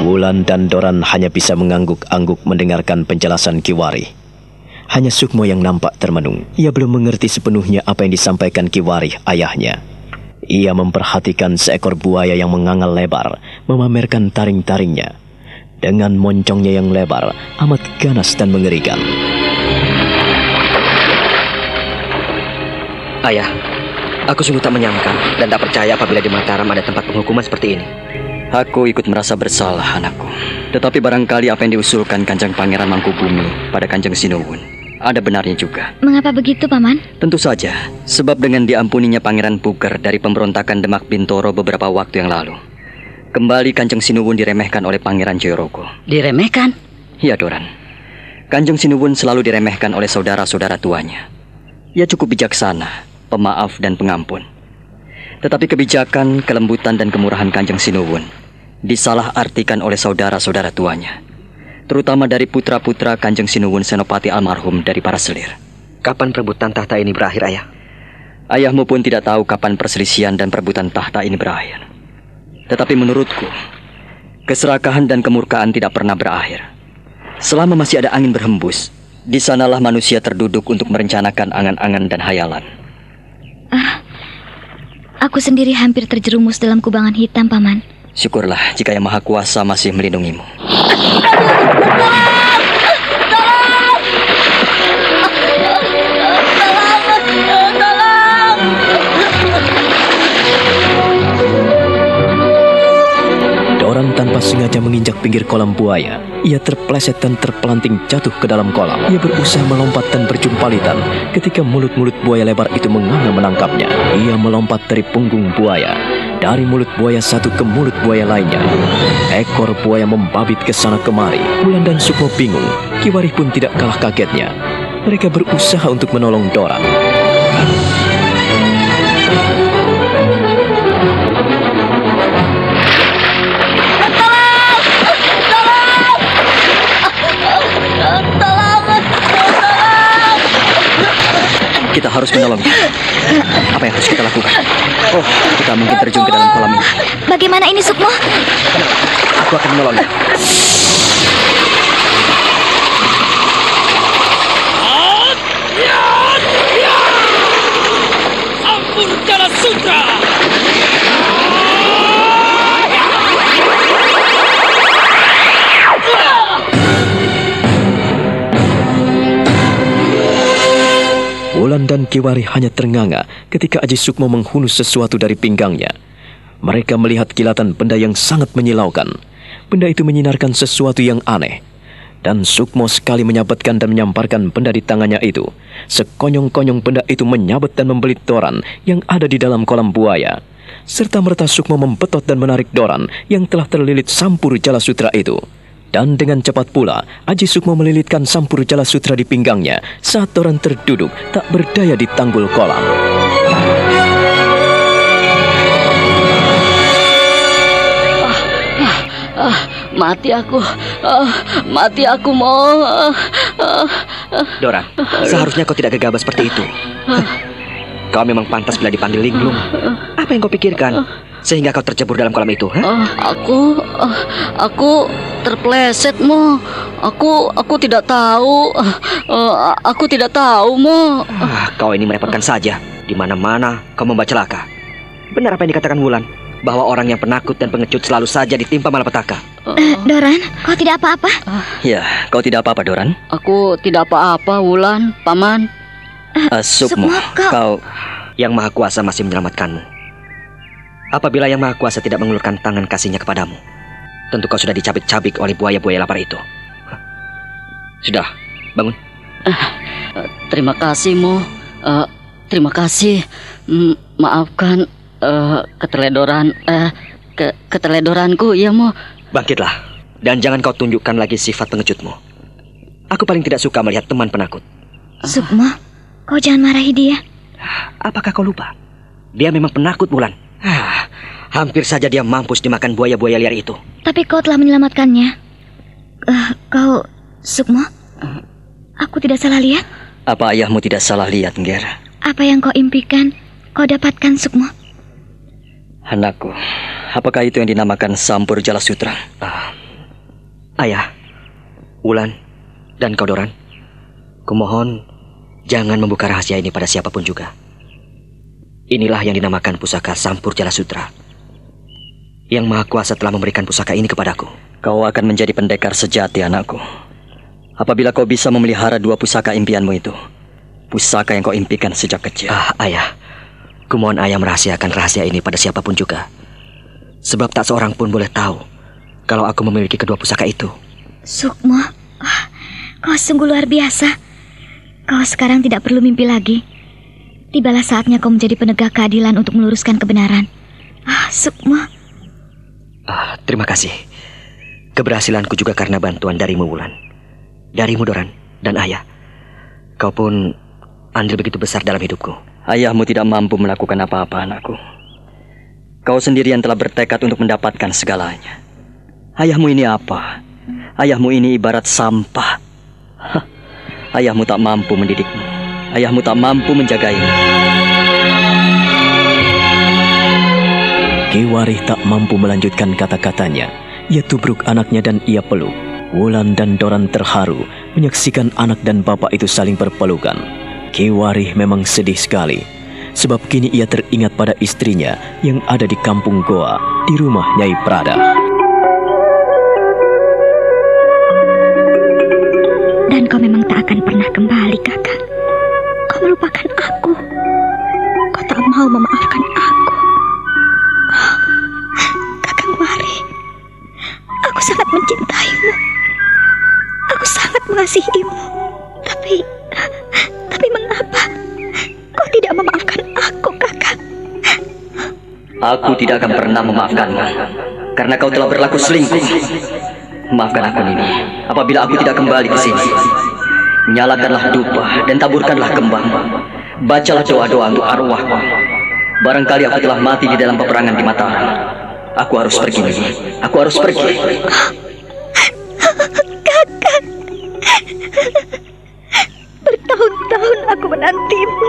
Wulan dan Doran hanya bisa mengangguk-angguk mendengarkan penjelasan Kiwari. Hanya Sukmo yang nampak termenung. Ia belum mengerti sepenuhnya apa yang disampaikan Kiwari, ayahnya. Ia memperhatikan seekor buaya yang mengangal lebar, memamerkan taring-taringnya. Dengan moncongnya yang lebar, amat ganas dan mengerikan. Ayah, aku sungguh tak menyangka dan tak percaya apabila di Mataram ada tempat penghukuman seperti ini. Aku ikut merasa bersalah, anakku. Tetapi barangkali apa yang diusulkan Kanjeng Pangeran Mangkubumi pada Kanjeng Sinuwun ada benarnya juga. Mengapa begitu, Paman? Tentu saja, sebab dengan diampuninya Pangeran Puker dari pemberontakan Demak Bintoro beberapa waktu yang lalu, kembali Kanjeng Sinuwun diremehkan oleh Pangeran Joyorogo. Diremehkan? Iya, Doran. Kanjeng Sinuwun selalu diremehkan oleh saudara-saudara tuanya. Ia cukup bijaksana, pemaaf dan pengampun. Tetapi kebijakan, kelembutan dan kemurahan Kanjeng Sinuwun disalahartikan oleh saudara-saudara tuanya, terutama dari putra-putra Kanjeng Sinuwun Senopati almarhum dari para selir. Kapan perebutan tahta ini berakhir, ayah? Ayahmu pun tidak tahu kapan perselisihan dan perebutan tahta ini berakhir. Tetapi menurutku, keserakahan dan kemurkaan tidak pernah berakhir. Selama masih ada angin berhembus, di sanalah manusia terduduk untuk merencanakan angan-angan dan hayalan. Ah, aku sendiri hampir terjerumus dalam kubangan hitam, Paman. Syukurlah jika Yang Maha Kuasa masih melindungimu. Doran tanpa sengaja menginjak pinggir kolam buaya. Ia terpleset dan terpelanting jatuh ke dalam kolam. Ia berusaha melompat dan berjumpalitan ketika mulut-mulut buaya lebar itu menganga menangkapnya. Ia melompat dari punggung buaya. Dari mulut buaya satu ke mulut buaya lainnya. Ekor buaya membabit ke sana kemari. Bulan dan Sukmo bingung. Kiwari pun tidak kalah kagetnya. Mereka berusaha untuk menolong Doran. Kita harus menolongnya. Apa yang harus kita lakukan? Oh, kita mungkin terjun ke dalam kolam ini. Bagaimana ini, Sukmo? Aku akan menolongnya. Wulan dan Kiwari hanya ternganga ketika Aji Sukmo menghunus sesuatu dari pinggangnya. Mereka melihat kilatan benda yang sangat menyilaukan. Benda itu menyinarkan sesuatu yang aneh. Dan Sukmo sekali menyabetkan dan menyamparkan benda di tangannya itu. Sekonyong-konyong benda itu menyabet dan membelit Doran yang ada di dalam kolam buaya. Serta merta Sukmo mempetot dan menarik Doran yang telah terlilit sampur jala sutra itu. Dan dengan cepat pula, Aji Sukmo melilitkan sampur jala sutra di pinggangnya saat Doran terduduk tak berdaya di tanggul kolam. Ah, mati aku. Ah, mati aku mau. Ah, ah, ah. Doran, seharusnya kau tidak gegabah seperti itu. Kau memang pantas bila dipanggil linglung. Apa yang kau pikirkan? Sehingga kau tercebur dalam kolam itu, ha? Ah, aku ah, aku terpleset mo. Aku aku tidak tahu. Ah, ah, aku tidak tahu mo. Ah, kau ini merepotkan saja. Di mana-mana kau membaca celaka. Benar apa yang dikatakan Wulan? Bahwa orang yang penakut dan pengecut selalu saja ditimpa malapetaka. Eh, Doran, kau tidak apa-apa? Ya, kau tidak apa-apa, Doran. Aku tidak apa-apa, Wulan, paman. Uh, Sukmo, Sukmo, kau- kau... Yang Maha Kuasa masih menyelamatkanmu. Apabila Yang Maha Kuasa tidak mengulurkan tangan kasihnya kepadamu, tentu kau sudah dicabik-cabik oleh buaya-buaya lapar itu. Sudah, bangun. Terima kasih, Mo. Eh, terima kasih. Mm, maafkan eh, keteledoran eh ke keteledoranku, ya, Mo. Bangkitlah, dan jangan kau tunjukkan lagi sifat pengecutmu. Aku paling tidak suka melihat teman penakut. Sukmo, kau jangan marahi dia. Apakah kau lupa? Dia memang penakut, Bulan. Ah, hampir saja dia mampus dimakan buaya-buaya liar itu. Tapi kau telah menyelamatkannya. Eh, kau, Sukmo, aku tidak salah lihat. Apa ayahmu tidak salah lihat, Nger? Apa yang kau impikan, kau dapatkan, Sukmo. Anakku, apakah itu yang dinamakan Sampur Jala Sutra? Ah, ayah, Wulan, dan kau Doran, kumohon jangan membuka rahasia ini pada siapa pun juga. Inilah yang dinamakan pusaka Sampur Jala Sutra. Yang Maha Kuasa telah memberikan pusaka ini kepadaku. Kau akan menjadi pendekar sejati, anakku. Apabila kau bisa memelihara dua pusaka impianmu itu, pusaka yang kau impikan sejak kecil. Ah, ayah, kumohon ayah merahasiakan rahasia ini pada siapa pun juga. Sebab tak seorang pun boleh tahu kalau aku memiliki kedua pusaka itu. Sukmo, ah, kau sungguh luar biasa. Kau sekarang tidak perlu mimpi lagi. Tibalah saatnya kau menjadi penegak keadilan untuk meluruskan kebenaran. Ah, Sukmo. Ah, terima kasih. Keberhasilanku juga karena bantuan darimu, Wulan. Darimu, Doran, dan ayah. Kau pun andil begitu besar dalam hidupku. Ayahmu tidak mampu melakukan apa-apa, anakku. Kau sendirian telah bertekad untuk mendapatkan segalanya. Ayahmu ini apa? Ayahmu ini ibarat sampah. Hah. Ayahmu tak mampu mendidikmu. Ayahmu tak mampu menjagaimu. Ki Warih tak mampu melanjutkan kata-katanya. Ia tubruk anaknya dan ia peluk. Wulan dan Doran terharu menyaksikan anak dan bapak itu saling berpelukan. Ki Warih memang sedih sekali. Sebab kini ia teringat pada istrinya yang ada di kampung Goa di rumah Nyai Prada. Dan kau memang tak akan pernah kembali, kakak. Kau melupakan aku. Kau tak mau memaafkan aku. Kakang Wari, aku sangat mencintaimu. Aku sangat mengasihimu. Tapi, tapi mengapa kau tidak memaafkan aku, kakak? Aku tidak akan pernah memaafkanmu karena kau telah berlaku selingkuh. Maafkan aku Nini, apabila aku tidak kembali ke sini. Nyalakanlah dupa dan taburkanlah kembang. Bacalah doa-doa untuk arwahku. Barangkali aku telah mati di dalam peperangan di Mataram. Aku harus pergi. Aku harus pergi. Kakak, bertahun-tahun aku menantimu.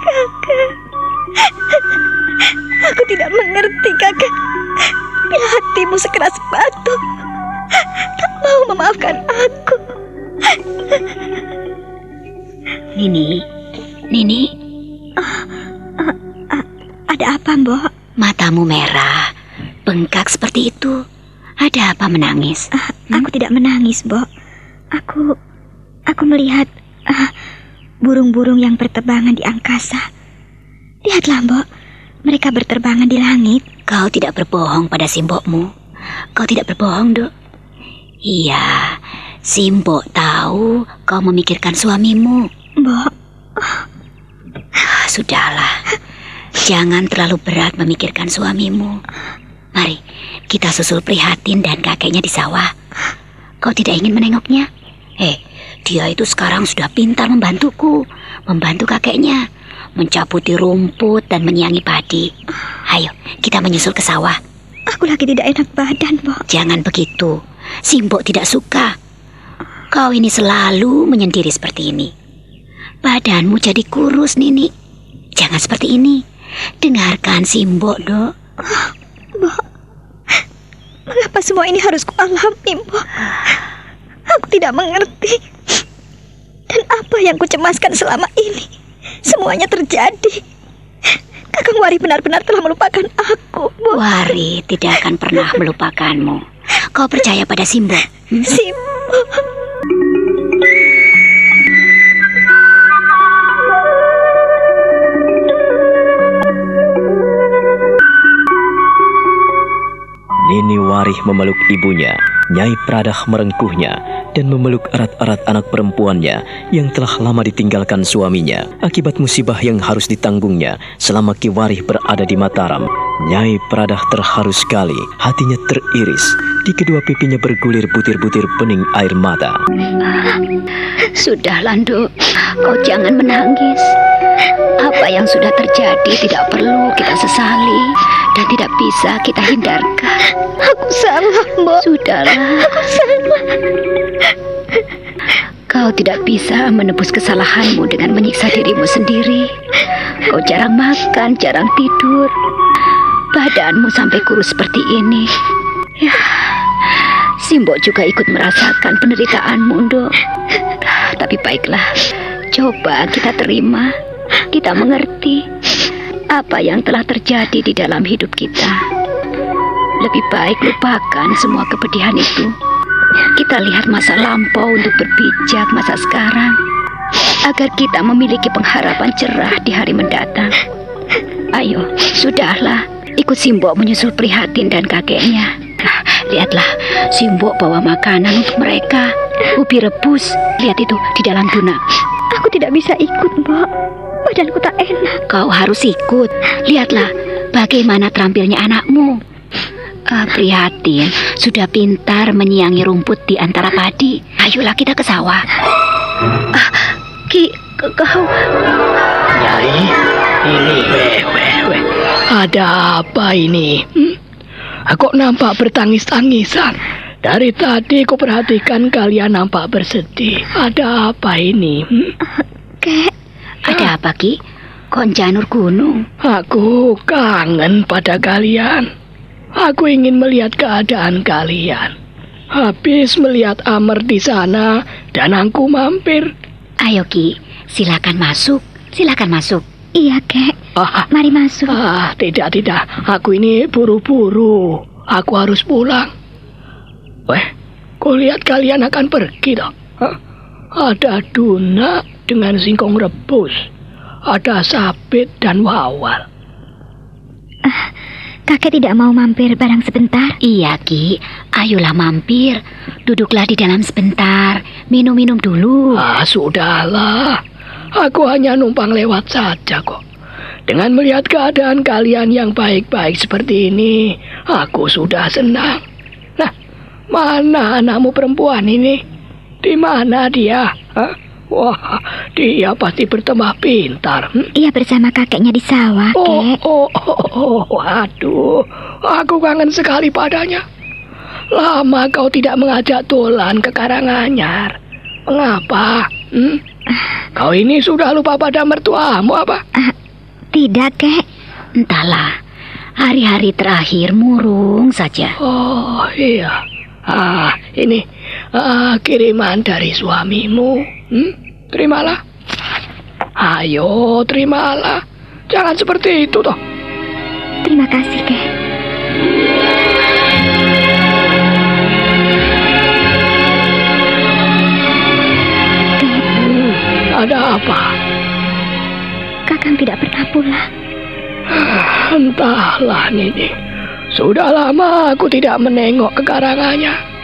Kakak, aku tidak mengerti, kakak. Bila hatimu sekeras batu, Ada apa, Mbok? matamu merah, bengkak seperti itu. Ada apa menangis? Ah, Aku tidak menangis, Mbok. Aku, aku melihat ah, burung-burung yang berterbangan di angkasa. Lihatlah, Mbok. Mereka berterbangan di langit. Kau tidak berbohong pada simbokmu. Kau tidak berbohong, Dok. Iya, simbok tahu kau memikirkan suamimu. Mbok, Ah, Sudahlah, jangan terlalu berat memikirkan suamimu. Mari, kita susul prihatin dan kakeknya di sawah. Kau tidak ingin menengoknya? Eh, dia itu sekarang sudah pintar membantuku, membantu kakeknya, mencabuti rumput dan menyiangi padi. Ayo, kita menyusul ke sawah. aku lagi tidak enak badan, Mbok. Jangan begitu, Simbok tidak suka. Kau ini selalu menyendiri seperti ini. Badanmu jadi kurus, Nini. Jangan seperti ini. Dengarkan Simbok, Dok. Mengapa semua ini harus kualami, Mbok? Aku tidak mengerti. Dan apa yang kucemaskan selama ini? Semuanya terjadi. Kakang Wari benar-benar telah melupakan aku, Mbok. Wari tidak akan pernah melupakanmu. Kau percaya pada Simbok? Hmm? Simbok. Nini Warih memeluk ibunya, Nyai Pradah merengkuhnya, dan memeluk erat-erat anak perempuannya yang telah lama ditinggalkan suaminya akibat musibah yang harus ditanggungnya selama Ki Warih berada di Mataram. Nyai Pradah terharu sekali, hatinya teriris Di kedua pipinya bergulir butir-butir bening air mata. Sudah, Lando. Kau jangan menangis. Apa yang sudah terjadi tidak perlu kita sesali dan tidak bisa kita hindarkan. Aku salah, Mbak. Sudahlah. Aku salah. Kau tidak bisa menebus kesalahanmu dengan menyiksa dirimu sendiri. Kau jarang makan, jarang tidur. Badanmu sampai kurus seperti ini. Ya, Simbo juga ikut merasakan penderitaanmu, Dok. Tapi baiklah, coba kita terima, kita mengerti apa yang telah terjadi di dalam hidup kita. Lebih baik lupakan semua kepedihan itu. Kita lihat masa lampau untuk berpijak masa sekarang, agar kita memiliki pengharapan cerah di hari mendatang. Ayo, sudahlah, ikut Simbo menyusul prihatin dan kakeknya. Nah, lihatlah, Simbo bawa makanan untuk mereka. Ubi rebus, lihat itu di dalam tuna. Aku tidak bisa ikut, Mbak. Badanku tak enak. Kau harus ikut. Lihatlah bagaimana terampilnya anakmu. Ah, prihatin, sudah pintar menyiangi rumput di antara padi. Ayolah kita ke sawah. Ah, Ki, ke- kau Nyai, ini weh, weh, weh. Ada apa ini? Hmm? Aku nampak bertangis-tangisan. Dari tadi aku perhatikan kalian nampak bersedih. Ada apa ini? Hmm? Kek, ada apa Ki? Kok janur gunung? Aku kangen pada kalian. Aku ingin melihat keadaan kalian. Habis melihat Amer di sana dan aku mampir. Ayo Ki, silakan masuk. Silakan masuk. iya, Kek. Ah, Mari masuk. ah, tidak, tidak. Aku ini buru-buru. Aku harus pulang. Weh, kulihat kalian akan pergi toh. Hah? Ada Duna dengan singkong rebus. Ada Sabit dan Wawal. Kakek tidak mau mampir barang sebentar. Iya Ki, ayolah mampir. Duduklah di dalam sebentar. Minum-minum dulu. Ah, sudahlah. Aku hanya numpang lewat saja kok. Dengan melihat keadaan kalian yang baik-baik seperti ini, aku sudah senang. Nah, mana anakmu perempuan ini? Di mana dia? Hah? Wah, dia pasti bertambah pintar. Hmm? Ia bersama kakeknya di sawah, Oh, Kek. oh, oh, oh, waduh, aku kangen sekali padanya. Lama kau tidak mengajak Tulan ke Karanganyar. Mengapa? Hmm? Kau ini sudah lupa pada mertuamu apa? Tidak, Kek. Entahlah, hari-hari terakhir murung saja. Oh, iya. Ah, ini ah, kiriman dari suamimu. Hmm? Terimalah. Ayo, terimalah. Jangan seperti itu toh. Terima kasih, Kek. Hmm, ada apa? Kakang tidak pernah pulang. Entahlah, Nini. Sudah lama aku tidak menengok ke karangannya.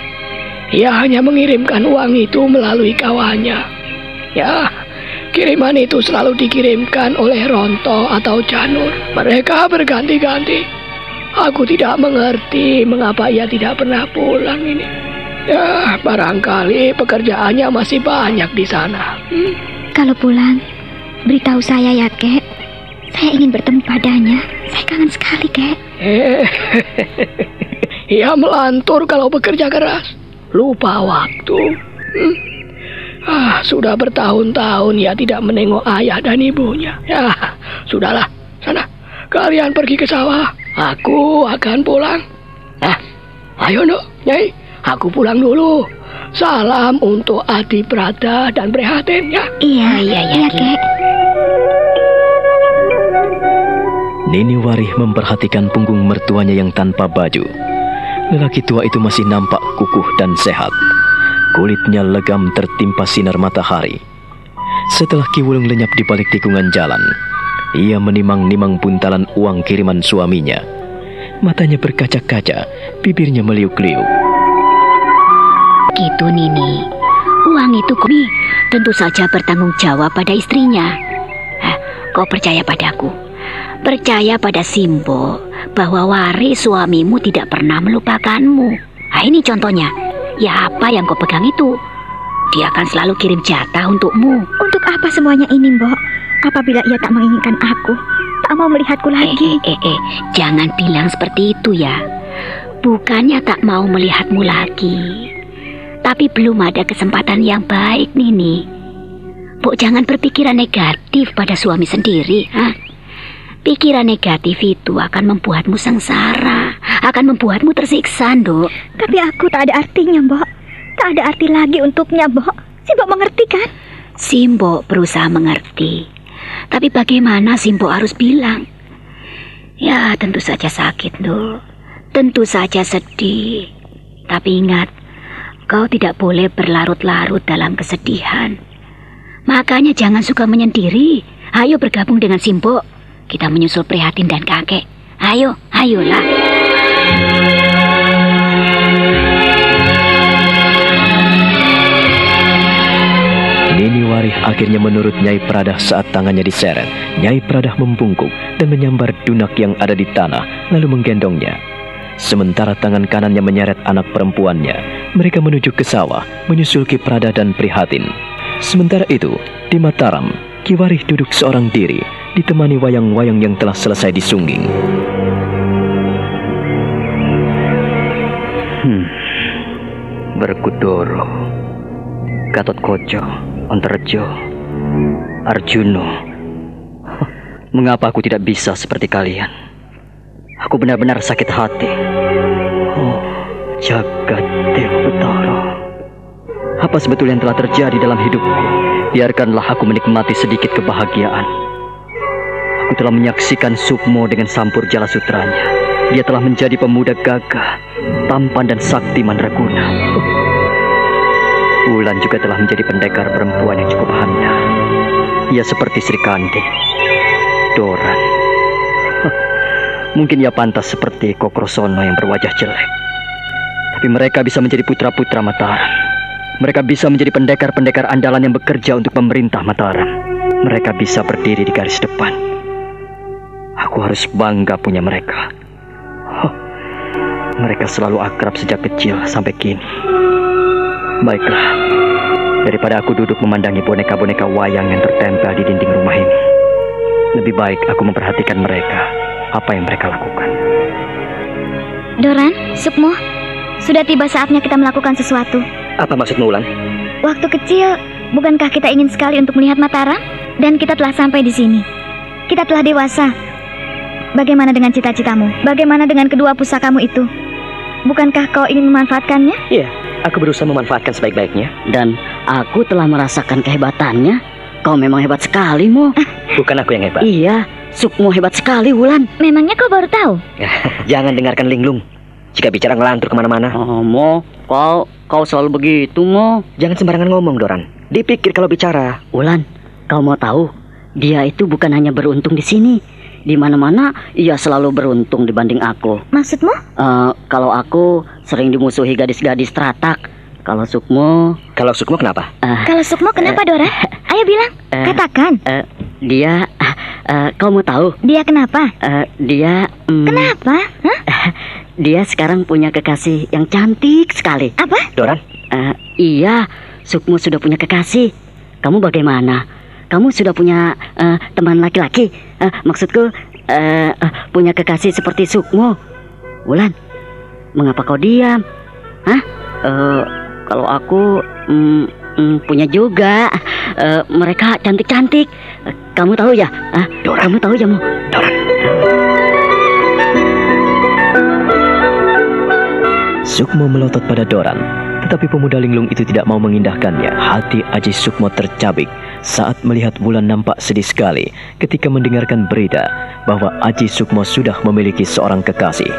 Ia hanya mengirimkan uang itu melalui kawannya. Ya, kiriman itu selalu dikirimkan oleh Ronto atau Janur. Mereka berganti-ganti. Aku tidak mengerti mengapa ia tidak pernah pulang ini. Ya, barangkali pekerjaannya masih banyak di sana. Hmm? Kalau pulang, beritahu saya ya, Kek. Saya ingin bertemu padanya. Saya kangen sekali, Kek. Eh, ia melantur kalau bekerja keras. Lupa waktu. Hmm. Ah, sudah bertahun-tahun ia tidak menengok ayah dan ibunya. Ya, sudahlah. Sana, kalian pergi ke sawah. Aku akan pulang. Nah, ayo no, Nyai. Aku pulang dulu. Salam untuk Adi Prada dan Prihatin ya. Iya, iya, iya, iya, Ki. Kek. Nini Warih memperhatikan punggung mertuanya yang tanpa baju. Lelaki tua itu masih nampak kukuh dan sehat. Kulitnya legam tertimpa sinar matahari. Setelah Kiwulung lenyap di balik tikungan jalan, ia menimang-nimang buntalan uang kiriman suaminya. Matanya berkaca-kaca, bibirnya meliuk-liuk. Gitu Nini. Uang itu Kumi tentu saja bertanggung jawab pada istrinya. Hah, kau percaya padaku? Percaya pada Simbo bahwa waris suamimu tidak pernah melupakanmu. Nah, ini contohnya. Ya apa yang kau pegang itu? Dia akan selalu kirim jatah untukmu. Untuk apa semuanya ini, Mbok? Apabila ia tak menginginkan aku, tak mau melihatku lagi. Eh, eh, eh, jangan bilang seperti itu ya. Bukannya tak mau melihatmu lagi. Tapi belum ada kesempatan yang baik, Nini. Bu, jangan berpikiran negatif pada suami sendiri, ha? Pikiran negatif itu akan membuatmu sengsara, akan membuatmu tersiksa, Nduk. Tapi aku tak ada artinya, Mbok. Tak ada arti lagi untuknya, Mbok. Simbo mengerti kan? Simbo berusaha mengerti. Tapi bagaimana Simbo harus bilang? Ya, tentu saja sakit, Nduk. Tentu saja sedih. Tapi ingat, kau tidak boleh berlarut-larut dalam kesedihan. Makanya jangan suka menyendiri. Ayo bergabung dengan Simbo. Kita menyusul prihatin dan kakek. Ayo, ayolah. Nini Warih akhirnya menurut Nyai Pradah saat tangannya diseret. Nyai Pradah membungkuk dan menyambar dunak yang ada di tanah, lalu menggendongnya. Sementara tangan kanannya menyeret anak perempuannya, mereka menuju ke sawah, menyusul Ki Prada dan Prihatin. Sementara itu, di Mataram, Ki Warih duduk seorang diri, ditemani wayang-wayang yang telah selesai disungging. Hmm. Berkudoro, Gatot Koco, Antarjo, Arjuno. Huh, Mengapa aku tidak bisa seperti kalian? Aku benar-benar sakit hati. Oh, jagat Dewa Betara. Apa sebetulnya yang telah terjadi dalam hidupku? Biarkanlah aku menikmati sedikit kebahagiaan. Aku telah menyaksikan Sukmo dengan sampur jala sutranya. Dia telah menjadi pemuda gagah, tampan dan sakti mandraguna. Wulan juga telah menjadi pendekar perempuan yang cukup handal. Ia seperti Sri Kandi, Doran. Mungkin ia pantas seperti Kokrosono yang berwajah jelek. Tapi mereka bisa menjadi putra-putra Mataram. Mereka bisa menjadi pendekar-pendekar andalan yang bekerja untuk pemerintah Mataram. Mereka bisa berdiri di garis depan. Aku harus bangga punya mereka. Huh, Mereka selalu akrab sejak kecil sampai kini. Baiklah, daripada aku duduk memandangi boneka-boneka wayang yang tertempel di dinding rumah ini. Lebih baik aku memperhatikan mereka, apa yang mereka lakukan. Doran, Sukmo, sudah tiba saatnya kita melakukan sesuatu. Apa maksudmu, Ulan? Waktu kecil, bukankah kita ingin sekali untuk melihat Mataram? Dan kita telah sampai di sini. Kita telah dewasa. Bagaimana dengan cita-citamu? Bagaimana dengan kedua pusakamu itu? Bukankah kau ingin memanfaatkannya? Iya, aku berusaha memanfaatkan sebaik-baiknya. Dan aku telah merasakan kehebatannya. Kau memang hebat sekali, Mo. Bukan aku yang hebat. Iya, Sukmo hebat sekali, Wulan. Memangnya kau baru tahu? Jangan dengarkan linglung. Jika bicara ngelantur ke mana-mana. Oh, Mo, kau kau selalu begitu, Mo. Jangan sembarangan ngomong, Doran. Dipikir kalau bicara. Wulan, kau mau tahu? Dia itu bukan hanya beruntung di sini. Di mana-mana ia selalu beruntung dibanding aku. Maksudmu? Eh, kalau aku sering dimusuhi gadis-gadis teratak. Kalau Sukmo, Kalau Sukmo kenapa? Kalau Sukmo kenapa, Doran? Ayo bilang, Eh. katakan. eh, dia, eh, kau mau tahu? Dia kenapa? Eh, dia, hmm, Kenapa? Hah? dia sekarang punya kekasih yang cantik sekali. Apa? Doran? Eh, iya, Sukmo sudah punya kekasih. Kamu bagaimana? Kamu sudah punya eh, teman laki-laki? Eh, maksudku, eh, eh, punya kekasih seperti Sukmo. Wulan, mengapa kau diam? Hah? Eh, kalau aku mm, mm, punya juga. Eh, mereka cantik-cantik. Eh, kamu tahu ya? Ah, kamu tahu ya, Mo? Sukmo melotot pada Doran, tetapi pemuda linglung itu tidak mau mengindahkannya. Hati Aji Sukmo tercabik saat melihat Wulan nampak sedih sekali ketika mendengarkan berita bahwa Aji Sukmo sudah memiliki seorang kekasih.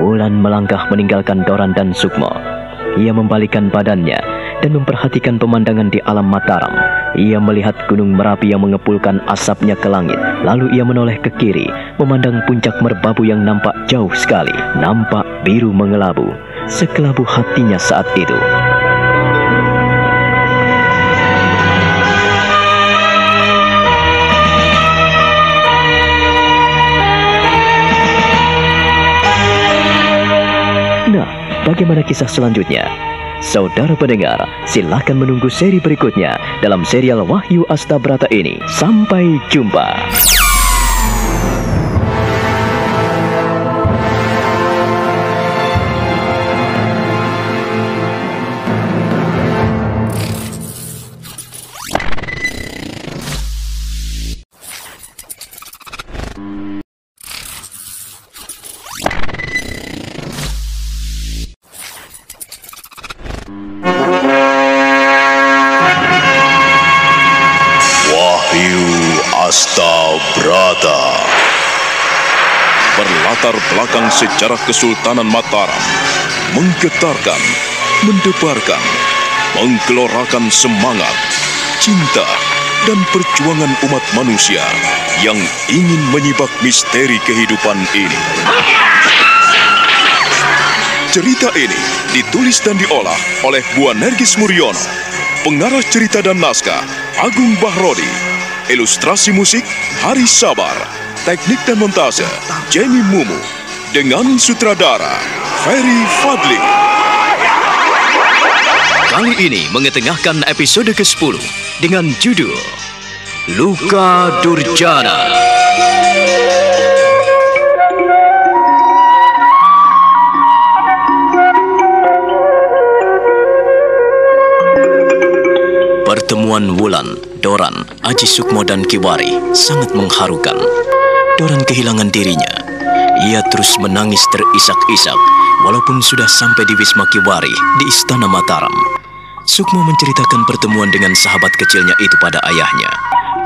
Wulan melangkah meninggalkan Doran dan Sukmo. Ia membalikan badannya dan memperhatikan pemandangan di alam Mataram. Ia melihat gunung Merapi yang mengepulkan asapnya ke langit. Lalu ia menoleh ke kiri, memandang puncak merbabu yang nampak jauh sekali. Nampak biru mengelabu. Sekelabu hatinya saat itu. Bagaimana kisah selanjutnya? Saudara pendengar, silakan menunggu seri berikutnya dalam serial Wahyu Astabrata ini. Sampai jumpa. Belakang sejarah Kesultanan Mataram Menggetarkan, mendebarkan Menggelorakan semangat, cinta, dan perjuangan umat manusia Yang ingin menyibak misteri kehidupan ini. Cerita ini ditulis dan diolah oleh Buan Nergis Muriono Pengarah cerita dan naskah Agung Bahrodi. Ilustrasi musik Hari Sabar Teknik dan montase Jenny Mumu Dengan sutradara Ferry Fadli Kali ini mengetengahkan episode ke-10 dengan judul Luka Durjana. Pertemuan Wulan, Doran, Aji Sukmo dan Kiwari sangat mengharukan. Doran kehilangan dirinya. Ia terus menangis terisak-isak walaupun sudah sampai di Wisma Kiwari di Istana Mataram. Sukmo menceritakan pertemuan dengan sahabat kecilnya itu pada ayahnya.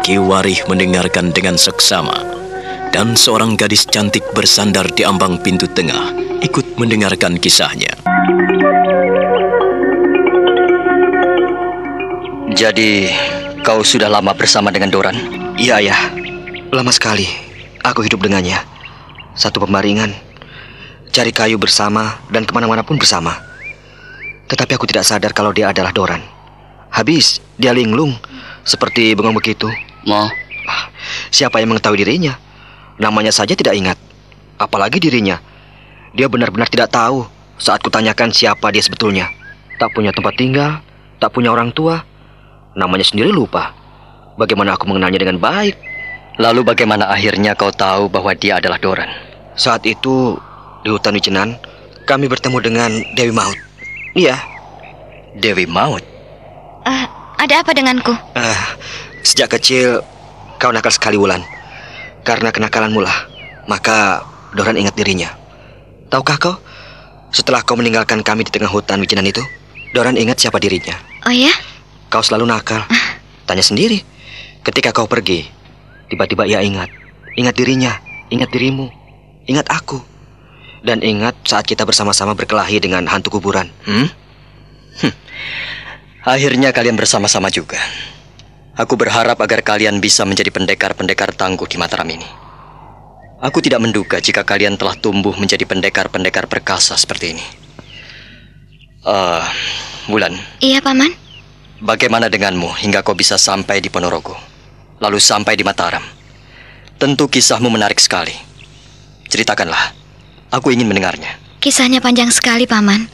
Kiwari mendengarkan dengan seksama. Dan seorang gadis cantik bersandar di ambang pintu tengah ikut mendengarkan kisahnya. Jadi, kau sudah lama bersama dengan Doran? Iya, ayah. Lama sekali aku hidup dengannya. Satu pembaringan, cari kayu bersama dan ke mana-mana pun bersama. Tetapi aku tidak sadar kalau dia adalah Doran. Habis, dia linglung, seperti bengong begitu. Ma, Ah, Siapa yang mengetahui dirinya? Namanya saja tidak ingat. Apalagi dirinya. Dia benar-benar tidak tahu saat kutanyakan siapa dia sebetulnya. Tak punya tempat tinggal, tak punya orang tua. Namanya sendiri lupa. Bagaimana aku mengenalnya dengan baik? Lalu bagaimana akhirnya kau tahu bahwa dia adalah Doran? Saat itu di hutan Wicenan, kami bertemu dengan Dewi Maut. Iya, Dewi Maut. Eh, ada apa denganku? eh, sejak kecil kau nakal sekali Wulan. Karena kenakalanmu lah, maka Doran ingat dirinya. Tahukah kau, setelah kau meninggalkan kami di tengah hutan Wicenan itu, Doran ingat siapa dirinya. Oh ya? Kau selalu nakal. Tanya sendiri. Ketika kau pergi, tiba-tiba ia ingat. Ingat dirinya, ingat dirimu, ingat aku. Dan ingat saat kita bersama-sama berkelahi dengan hantu kuburan. Hmm? Akhirnya kalian bersama-sama juga. Aku berharap agar kalian bisa menjadi pendekar-pendekar tangguh di Mataram ini. Aku tidak menduga jika kalian telah tumbuh menjadi pendekar-pendekar perkasa seperti ini. Eh, Bulan, Iya, Paman. bagaimana denganmu hingga kau bisa sampai di Ponorogo, lalu sampai di Mataram? Tentu kisahmu menarik sekali. Ceritakanlah, aku ingin mendengarnya. Kisahnya panjang sekali, Paman.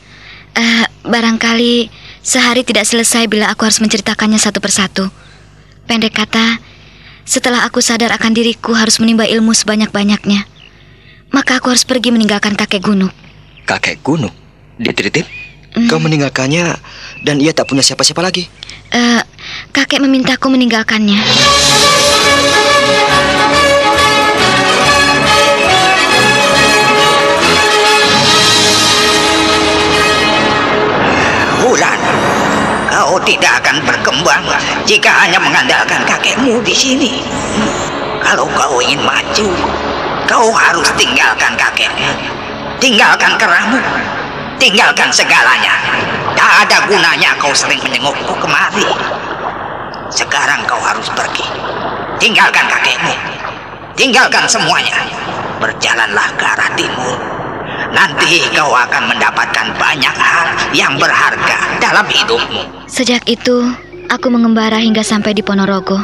Eh, barangkali sehari tidak selesai bila aku harus menceritakannya satu persatu. Pendek kata, setelah aku sadar akan diriku harus menimba ilmu sebanyak-banyaknya, maka aku harus pergi meninggalkan kakek gunung. Kakek gunung, dititip? Kau meninggalkannya dan ia tak punya siapa-siapa lagi. Eh, kakek memintaku meninggalkannya. Bulan, kau tidak akan berkembang jika hanya mengandalkan kakekmu di sini. Kalau kau ingin maju, kau harus tinggalkan kakeknya. Tinggalkan keramu. Tinggalkan segalanya. Tak ada gunanya kau sering menjengukku kemari. Sekarang kau harus pergi. Tinggalkan kakekmu. Tinggalkan semuanya. Berjalanlah ke arah timur. Nanti kau akan mendapatkan banyak hal yang berharga dalam hidupmu. Sejak itu, aku mengembara hingga sampai di Ponorogo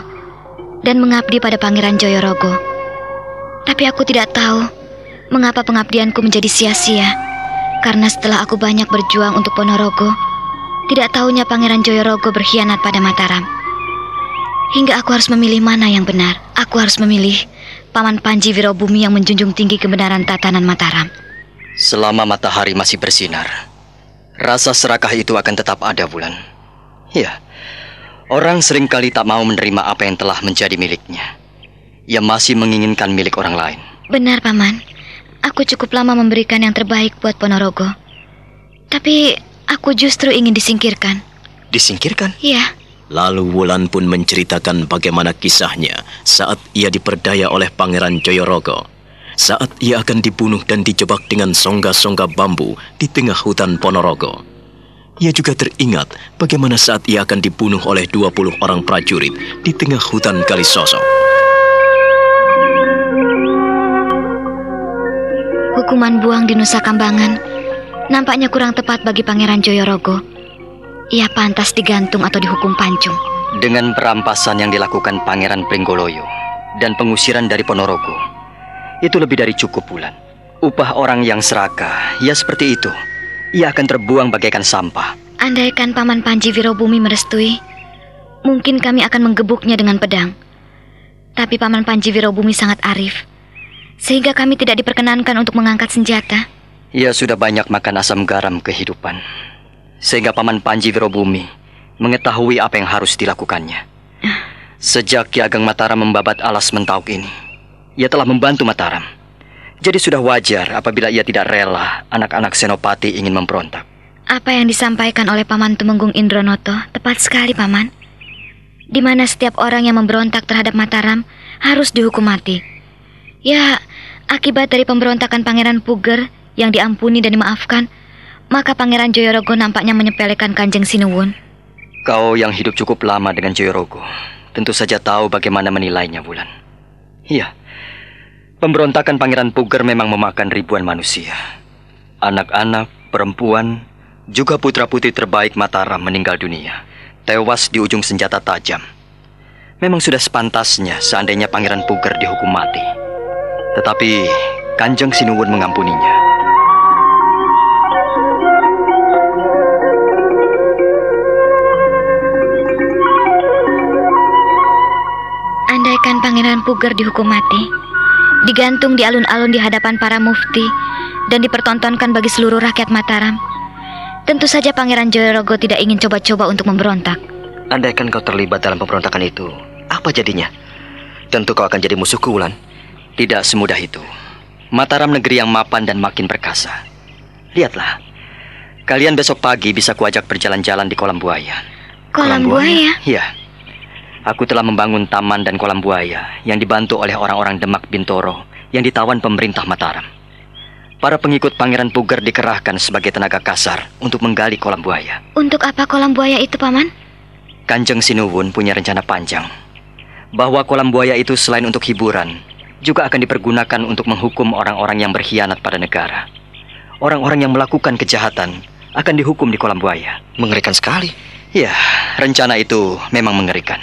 dan mengabdi pada Pangeran Joyorogo. Tapi aku tidak tahu mengapa pengabdianku menjadi sia-sia Karena setelah aku banyak berjuang untuk Ponorogo, tidak tahunya Pangeran Joyorogo berkhianat pada Mataram. Hingga aku harus memilih mana yang benar. Aku harus memilih Paman Panji Wirobumi yang menjunjung tinggi kebenaran tatanan Mataram. Selama matahari masih bersinar, rasa serakah itu akan tetap ada, Bulan. Ya, orang sering kali tak mau menerima apa yang telah menjadi miliknya. Ia masih menginginkan milik orang lain. Benar, Paman. Aku cukup lama memberikan yang terbaik buat Ponorogo. Tapi aku justru ingin disingkirkan. Disingkirkan? Iya. Lalu Wulan pun menceritakan bagaimana kisahnya saat ia diperdaya oleh Pangeran Joyorogo. Saat ia akan dibunuh dan dijebak dengan songga-songga bambu di tengah hutan Ponorogo. Ia juga teringat bagaimana saat ia akan dibunuh oleh 20 orang prajurit di tengah hutan Kalisoso. Hukuman buang di Nusa Kambangan nampaknya kurang tepat bagi Pangeran Joyorogo. Ia pantas digantung atau dihukum pancung. Dengan perampasan yang dilakukan Pangeran Pringgoloyo dan pengusiran dari Ponorogo, itu lebih dari cukup bulan. Upah orang yang serakah, ya seperti itu. Ia akan terbuang bagaikan sampah. Andaikan Paman Panji Wirobumi merestui, mungkin kami akan menggebuknya dengan pedang. Tapi Paman Panji Wirobumi sangat arif sehingga kami tidak diperkenankan untuk mengangkat senjata. Ia sudah banyak makan asam garam kehidupan, sehingga Paman Panji Wirobumi mengetahui apa yang harus dilakukannya. Sejak Ki Ageng Mataram membabat alas mentauk ini, ia telah membantu Mataram. Jadi sudah wajar apabila ia tidak rela anak-anak Senopati ingin memberontak. Apa yang disampaikan oleh Paman Tumenggung Indronoto tepat sekali, Paman. Di mana setiap orang yang memberontak terhadap Mataram harus dihukum mati. Ya, akibat dari pemberontakan Pangeran Puger yang diampuni dan dimaafkan, maka Pangeran Joyorogo nampaknya menyepelekan Kanjeng Sinuwun. Kau yang hidup cukup lama dengan Joyorogo, tentu saja tahu bagaimana menilainya, Bulan. Iya, pemberontakan Pangeran Puger memang memakan ribuan manusia. Anak-anak, perempuan, juga putra-putri terbaik Mataram meninggal dunia, tewas di ujung senjata tajam. Memang sudah sepantasnya seandainya Pangeran Puger dihukum mati. Tetapi Kanjeng Sinuwun mengampuninya. Andaikan Pangeran Puger dihukum mati, digantung di alun-alun di hadapan para mufti, dan dipertontonkan bagi seluruh rakyat Mataram, tentu saja Pangeran Joyorogo tidak ingin coba-coba untuk memberontak. Andaikan kau terlibat dalam pemberontakan itu, apa jadinya? Tentu kau akan jadi musuhku, Wulan. Tidak semudah itu. Mataram negeri yang mapan dan makin perkasa. Lihatlah. Kalian besok pagi bisa kuajak berjalan-jalan di kolam buaya. Kolam, buaya? Iya. Aku telah membangun taman dan kolam buaya yang dibantu oleh orang-orang Demak Bintoro yang ditawan pemerintah Mataram. Para pengikut Pangeran Puger dikerahkan sebagai tenaga kasar untuk menggali kolam buaya. Untuk apa kolam buaya itu, Paman? Kanjeng Sinuwun punya rencana panjang. Bahwa kolam buaya itu selain untuk hiburan, juga akan dipergunakan untuk menghukum orang-orang yang berkhianat pada negara. Orang-orang yang melakukan kejahatan akan dihukum di kolam buaya. Mengerikan sekali. Ya, rencana itu memang mengerikan.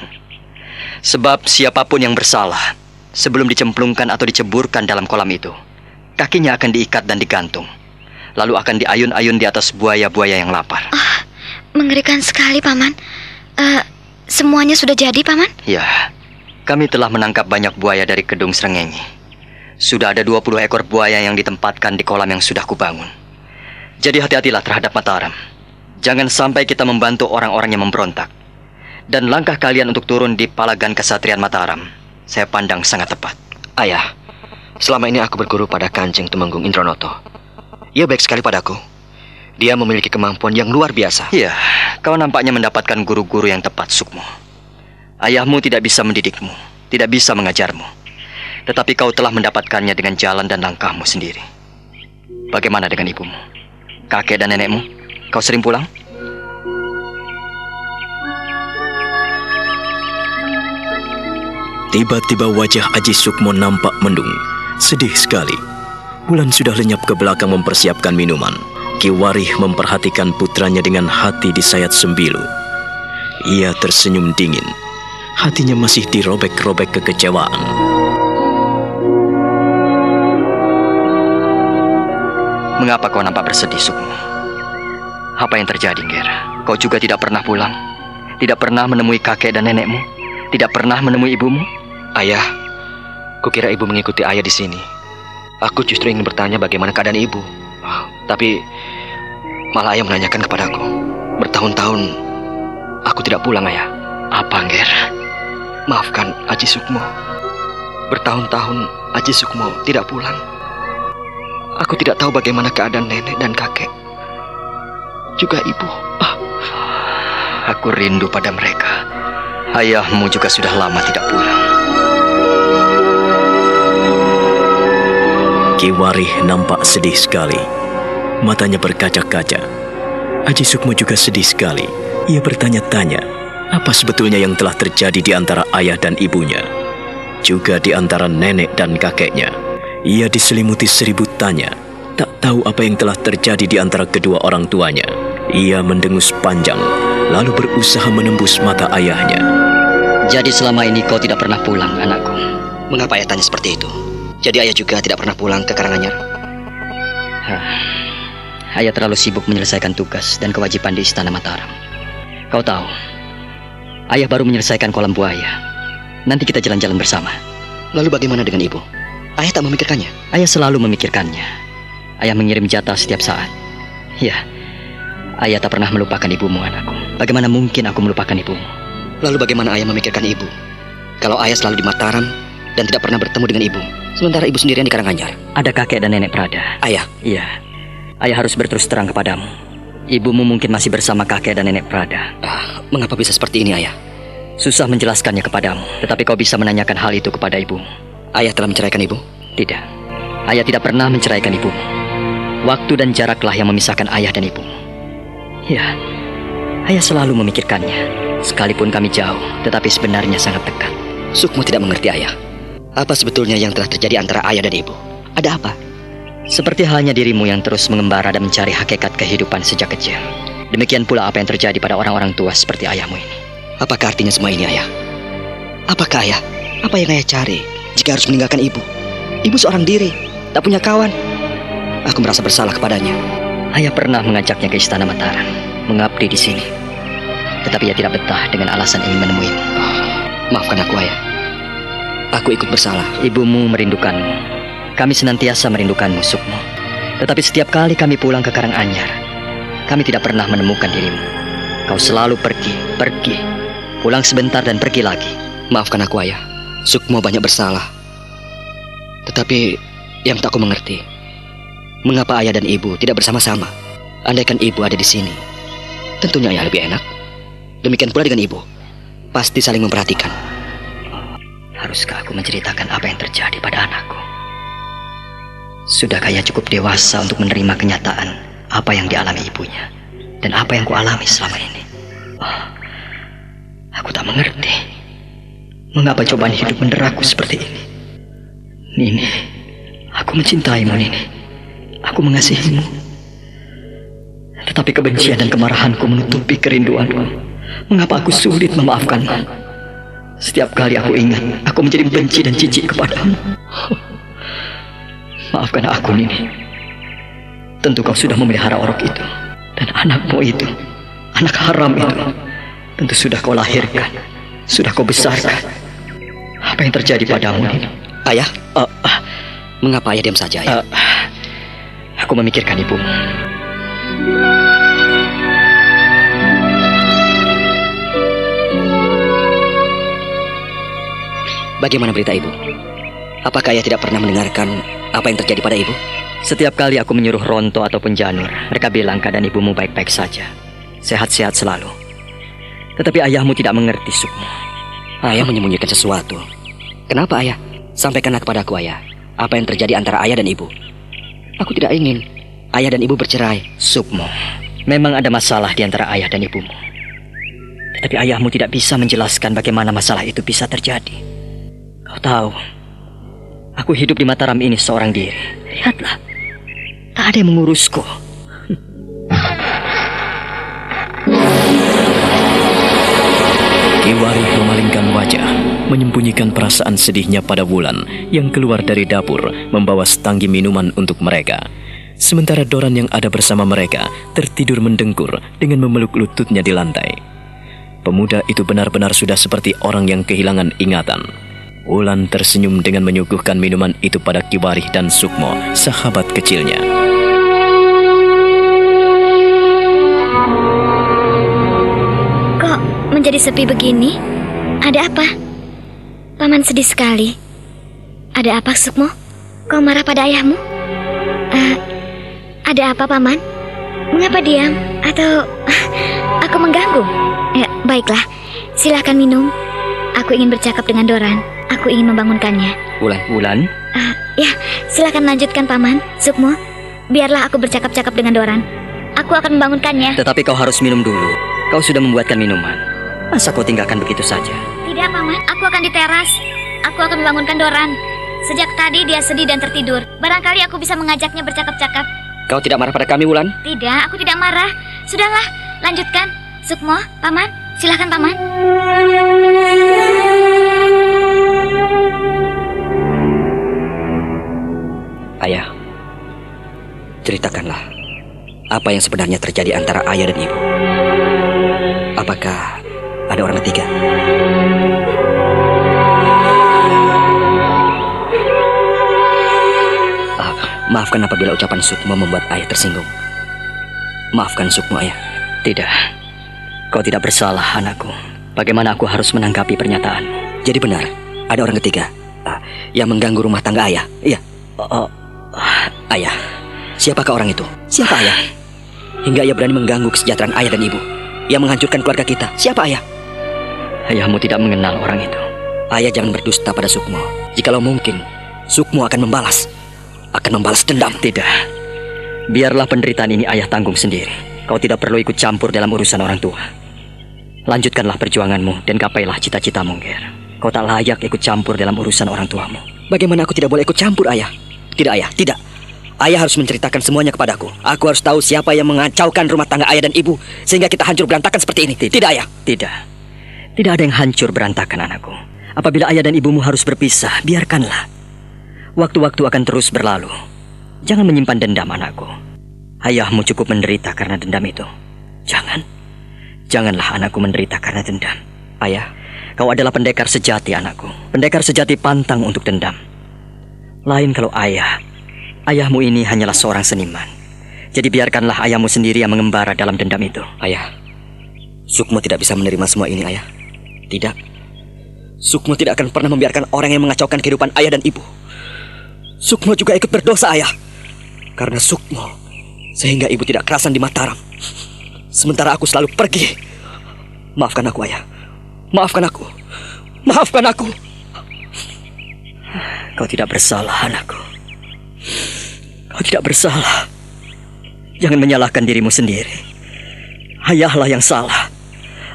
Sebab siapa pun yang bersalah sebelum dicemplungkan atau diceburkan dalam kolam itu, kakinya akan diikat dan digantung. Lalu akan diayun-ayun di atas buaya-buaya yang lapar. Oh, mengerikan sekali, Paman. Uh, semuanya sudah jadi, Paman? Ya, kami telah menangkap banyak buaya dari Kedung Srengenge. Sudah ada 20 ekor buaya yang ditempatkan di kolam yang sudah kubangun. Jadi hati-hatilah terhadap Mataram. Jangan sampai kita membantu orang-orang yang memberontak. Dan langkah kalian untuk turun di Palagan Kesatrian Mataram, saya pandang sangat tepat. Ayah, selama ini aku berguru pada Kanjeng Tumenggung Indronoto. Ia baik sekali padaku. Dia memiliki kemampuan yang luar biasa. Iya, kau nampaknya mendapatkan guru-guru yang tepat, Sukmo. Ayahmu tidak bisa mendidikmu, tidak bisa mengajarmu. Tetapi kau telah mendapatkannya dengan jalan dan langkahmu sendiri. Bagaimana dengan ibumu? Kakek dan nenekmu? Kau sering pulang? Tiba-tiba wajah Aji Sukmo nampak mendung. Sedih sekali. Bulan sudah lenyap ke belakang mempersiapkan minuman. Ki Warih memperhatikan putranya dengan hati disayat sembilu. Ia tersenyum dingin hatinya masih dirobek-robek kekecewaan. Mengapa kau nampak bersedih, Sukmo? Apa yang terjadi, Ger? Kau juga tidak pernah pulang? Tidak pernah menemui kakek dan nenekmu? Tidak pernah menemui ibumu? Ayah, kukira ibu mengikuti ayah di sini. Aku justru ingin bertanya bagaimana keadaan ibu. Tapi malah ayah menanyakan kepadaku. Bertahun-tahun aku tidak pulang, ayah. Apa, Ger? Maafkan Aji Sukmo. Bertahun-tahun Aji Sukmo tidak pulang. Aku tidak tahu bagaimana keadaan nenek dan kakek. Juga ibu. Ah, Aku rindu pada mereka. Ayahmu juga sudah lama tidak pulang. Kiwarih nampak sedih sekali. Matanya berkaca-kaca. Aji Sukmo juga sedih sekali. Ia bertanya-tanya, apa sebetulnya yang telah terjadi di antara ayah dan ibunya? Juga di antara nenek dan kakeknya. Ia diselimuti seribu tanya, tak tahu apa yang telah terjadi di antara kedua orang tuanya. Ia mendengus panjang, lalu berusaha menembus mata ayahnya. Jadi selama ini kau tidak pernah pulang, anakku. mengapa ayah tanya seperti itu? Jadi ayah juga tidak pernah pulang ke Karanganyar? Hah. Ayah terlalu sibuk menyelesaikan tugas dan kewajiban di Istana Mataram. Kau tahu, ayah baru menyelesaikan kolam buaya. Nanti kita jalan-jalan bersama. Lalu bagaimana dengan ibu? Ayah tak memikirkannya? Ayah selalu memikirkannya. Ayah mengirim jatah setiap saat. Ya, ayah tak pernah melupakan ibumu, anakku. Bagaimana mungkin aku melupakan ibumu? Lalu bagaimana ayah memikirkan ibu? Kalau ayah selalu di Mataram dan tidak pernah bertemu dengan ibu, sementara ibu sendirian di Karanganyar. Ada kakek dan nenek Prada. Ayah, Iya, ayah harus berterus terang kepadamu. Ibumu mungkin masih bersama kakek dan nenek Prada. ah, mengapa bisa seperti ini ayah? Susah menjelaskannya kepadamu, tetapi kau bisa menanyakan hal itu kepada ibumu. Ayah telah menceraikan ibu? Tidak, ayah tidak pernah menceraikan ibumu. Waktu dan jaraklah yang memisahkan ayah dan ibumu. Ya, ayah selalu memikirkannya. Sekalipun kami jauh, tetapi sebenarnya sangat dekat. Sukmo tidak mengerti ayah. Apa sebetulnya yang telah terjadi antara ayah dan ibu? Ada apa? Seperti halnya dirimu yang terus mengembara dan mencari hakikat kehidupan sejak kecil. Demikian pula apa yang terjadi pada orang-orang tua seperti ayahmu ini. Apakah artinya semua ini ayah? Apakah ayah? Apa yang ayah cari jika harus meninggalkan ibu? Ibu seorang diri, tak punya kawan. Aku merasa bersalah kepadanya. Ayah pernah mengajaknya ke istana Mataram, mengabdi di sini. Tetapi ia tidak betah dengan alasan ingin menemuimu. Maafkan aku ayah. Aku ikut bersalah. Ibumu merindukanmu. Kami senantiasa merindukanmu, Sukmo. Tetapi setiap kali kami pulang ke Karanganyar, kami tidak pernah menemukan dirimu. Kau selalu pergi, pergi. Pulang sebentar dan pergi lagi. Maafkan aku ayah. Sukmo banyak bersalah. Tetapi yang tak aku mengerti, mengapa ayah dan ibu tidak bersama-sama? Andaikan ibu ada di sini, tentunya ayah lebih enak. Demikian pula dengan ibu. Pasti saling memperhatikan. Haruskah aku menceritakan apa yang terjadi pada anakku? Sudahkah ia cukup dewasa untuk menerima kenyataan apa yang dialami ibunya dan apa yang kualami selama ini? Oh, aku tak mengerti. Mengapa cobaan hidup menderaku seperti ini? Nini, aku mencintaimu, Nini. Aku mengasihimu. Tetapi kebencian dan kemarahanku menutupi kerinduanku. Mengapa aku sulit memaafkanmu? Setiap kali aku ingat, aku menjadi benci dan jijik kepadamu. Maafkan aku, Nini. Tentu kau sudah memelihara orok itu. Dan anakmu itu, anak haram itu, tentu sudah kau lahirkan. Sudah kau besarkan. Apa yang terjadi padamu, Nini? Ayah, Uh, uh, mengapa ayah diam saja ayah? uh, aku memikirkan ibumu. Bagaimana berita ibu? Apakah ayah tidak pernah mendengarkan apa yang terjadi pada ibu? Setiap kali aku menyuruh Ronto ataupun Janur, mereka bilang keadaan ibumu baik-baik saja. Sehat-sehat selalu. Tetapi ayahmu tidak mengerti, Sukmo. Ayah menyembunyikan sesuatu. Kenapa ayah? Sampaikanlah kepadaku ayah. Apa yang terjadi antara ayah dan ibu? Aku tidak ingin ayah dan ibu bercerai. Sukmo, memang ada masalah di antara ayah dan ibumu. Tetapi ayahmu tidak bisa menjelaskan bagaimana masalah itu bisa terjadi. Kau tahu, aku hidup di Mataram ini seorang diri. Lihatlah, tak ada yang mengurusku. Kiwari memalingkan wajah, menyembunyikan perasaan sedihnya pada Wulan yang keluar dari dapur membawa setanggi minuman untuk mereka. Sementara Doran yang ada bersama mereka tertidur mendengkur dengan memeluk lututnya di lantai. Pemuda itu benar-benar sudah seperti orang yang kehilangan ingatan. Wulan tersenyum dengan menyuguhkan minuman itu pada Kiwarih dan Sukmo, sahabat kecilnya. Kok menjadi sepi begini? Ada apa? Paman sedih sekali. Ada apa, Sukmo? Kau marah pada ayahmu? Eh, ada apa, Paman? Mengapa diam? Atau aku mengganggu? Ya, baiklah. Silahkan minum. Aku ingin bercakap dengan Doran. Aku ingin membangunkannya. Wulan, Wulan, Ah, ya, silakan lanjutkan, Paman. Sukmo, biarlah aku bercakap-cakap dengan Doran. Aku akan membangunkannya. tetapi kau harus minum dulu. Kau sudah membuatkan minuman. Masa kau tinggalkan begitu saja? Tidak, Paman. Aku akan di teras. Aku akan membangunkan Doran. Sejak tadi dia sedih dan tertidur. Barangkali aku bisa mengajaknya bercakap-cakap. Kau tidak marah pada kami, Wulan? Tidak, aku tidak marah. Sudahlah, lanjutkan. Sukmo, Paman, silahkan Paman. Ayah, ceritakanlah apa yang sebenarnya terjadi antara ayah dan ibu. Apakah ada orang ketiga? Ah, maafkan apabila ucapan Sukmo membuat ayah tersinggung. Maafkan Sukmo ayah. Tidak. Kau tidak bersalah, anakku. Bagaimana aku harus menanggapi pernyataan? Jadi benar, ada orang ketiga ah, yang mengganggu rumah tangga ayah. Iya, Oh, ah, ayah. Siapakah orang itu? Siapa ayah? Hingga ia berani mengganggu kesejahteraan ayah dan ibu. Yang menghancurkan keluarga kita. Siapa ayah? ayahmu tidak mengenal orang itu. Ayah jangan berdusta pada Sukmo. Jikalau mungkin, Sukmo akan membalas. Akan membalas dendam. Tidak. Biarlah penderitaan ini ayah tanggung sendiri. Kau tidak perlu ikut campur dalam urusan orang tua. Lanjutkanlah perjuanganmu dan gapailah cita-citamu, Ger. Kau tak layak ikut campur dalam urusan orang tuamu. Bagaimana aku tidak boleh ikut campur, ayah? Tidak, ayah. Tidak. Ayah harus menceritakan semuanya kepadaku. Aku harus tahu siapa yang mengacaukan rumah tangga ayah dan ibu sehingga kita hancur berantakan seperti ini. Tidak, ayah. Tidak. Tidak ada yang hancur berantakan, anakku. Apabila ayah dan ibumu harus berpisah, biarkanlah. Waktu-waktu akan terus berlalu. Jangan menyimpan dendam, anakku. Ayahmu cukup menderita karena dendam itu. Jangan. Janganlah anakku menderita karena dendam. Ayah, kau adalah pendekar sejati, anakku. Pendekar sejati pantang untuk dendam. Lain kalau ayah. Ayahmu ini hanyalah seorang seniman. Jadi biarkanlah ayahmu sendiri yang mengembara dalam dendam itu. Ayah, Sukmo tidak bisa menerima semua ini, ayah. Tidak. Sukmo tidak akan pernah membiarkan orang yang mengacaukan kehidupan ayah dan ibu. Sukmo juga ikut berdosa, ayah. Karena Sukmo, sehingga ibu tidak kerasan di Mataram. Sementara aku selalu pergi. Maafkan aku, ayah. Maafkan aku. Maafkan aku. Kau tidak bersalah, anakku. Kau tidak bersalah. Jangan menyalahkan dirimu sendiri. Ayahlah yang salah.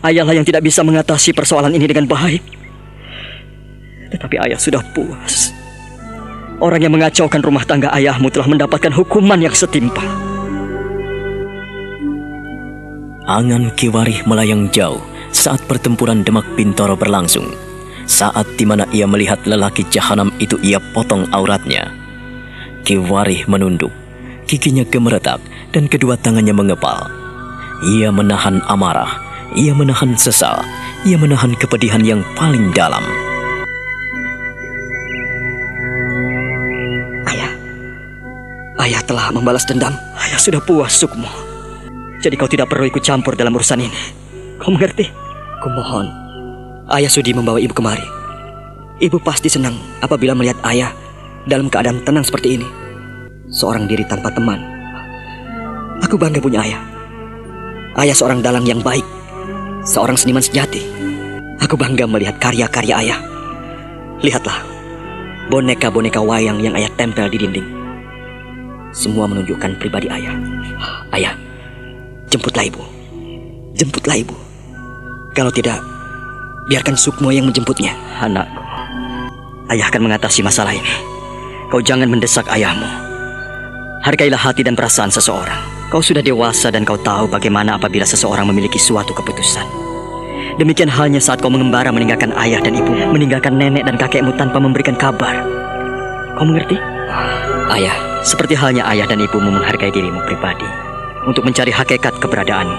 Ayahlah yang tidak bisa mengatasi persoalan ini dengan baik. Tetapi ayah sudah puas. Orang yang mengacaukan rumah tangga ayahmu telah mendapatkan hukuman yang setimpal. Angan Kiwarih melayang jauh saat pertempuran Demak Bintoro berlangsung. Saat di mana ia melihat lelaki jahanam itu ia potong auratnya. Kiwarih menunduk, giginya gemeretak dan kedua tangannya mengepal. Ia menahan amarah, ia menahan sesal, ia menahan kepedihan yang paling dalam. Ayah. Ayah telah membalas dendam. Ayah sudah puas, Sukmo. Jadi kau tidak perlu ikut campur dalam urusan ini. Kau mengerti? Kumohon, ayah sudi membawa ibu kemari. Ibu pasti senang apabila melihat ayah dalam keadaan tenang seperti ini. Seorang diri tanpa teman. Aku bangga punya ayah. Ayah seorang dalang yang baik. Seorang seniman sejati. Aku bangga melihat karya-karya ayah. Lihatlah, boneka-boneka wayang yang ayah tempel di dinding. Semua menunjukkan pribadi ayah. Ayah, jemputlah ibu. Jemputlah ibu. Kalau tidak, biarkan Sukmo yang menjemputnya. Anakku, ayah akan mengatasi masalah ini. Kau jangan mendesak ayahmu. Hargailah hati dan perasaan seseorang. Kau sudah dewasa dan kau tahu bagaimana apabila seseorang memiliki suatu keputusan. Demikian halnya saat kau mengembara meninggalkan ayah dan ibu, meninggalkan nenek dan kakekmu tanpa memberikan kabar. Kau mengerti? Ayah, seperti halnya ayah dan ibumu menghargai dirimu pribadi untuk mencari hakikat keberadaanmu.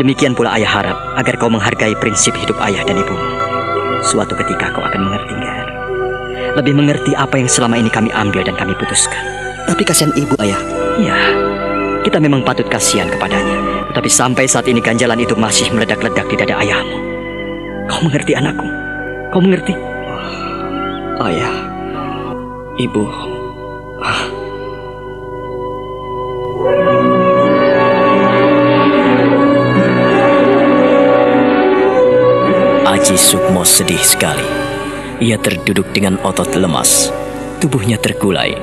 Demikian pula ayah harap agar kau menghargai prinsip hidup ayah dan ibumu. Suatu ketika kau akan mengerti, Ger. Lebih mengerti apa yang selama ini kami ambil dan kami putuskan. Tapi kasihan ibu, ayah. Ya, kita memang patut kasihan kepadanya. Tetapi sampai saat ini ganjalan itu masih meledak-ledak di dada ayahmu. Kau mengerti anakku? Kau mengerti? Ayah, ibu, Aji Sukmo sedih sekali. Ia terduduk dengan otot lemas. Tubuhnya terkulai.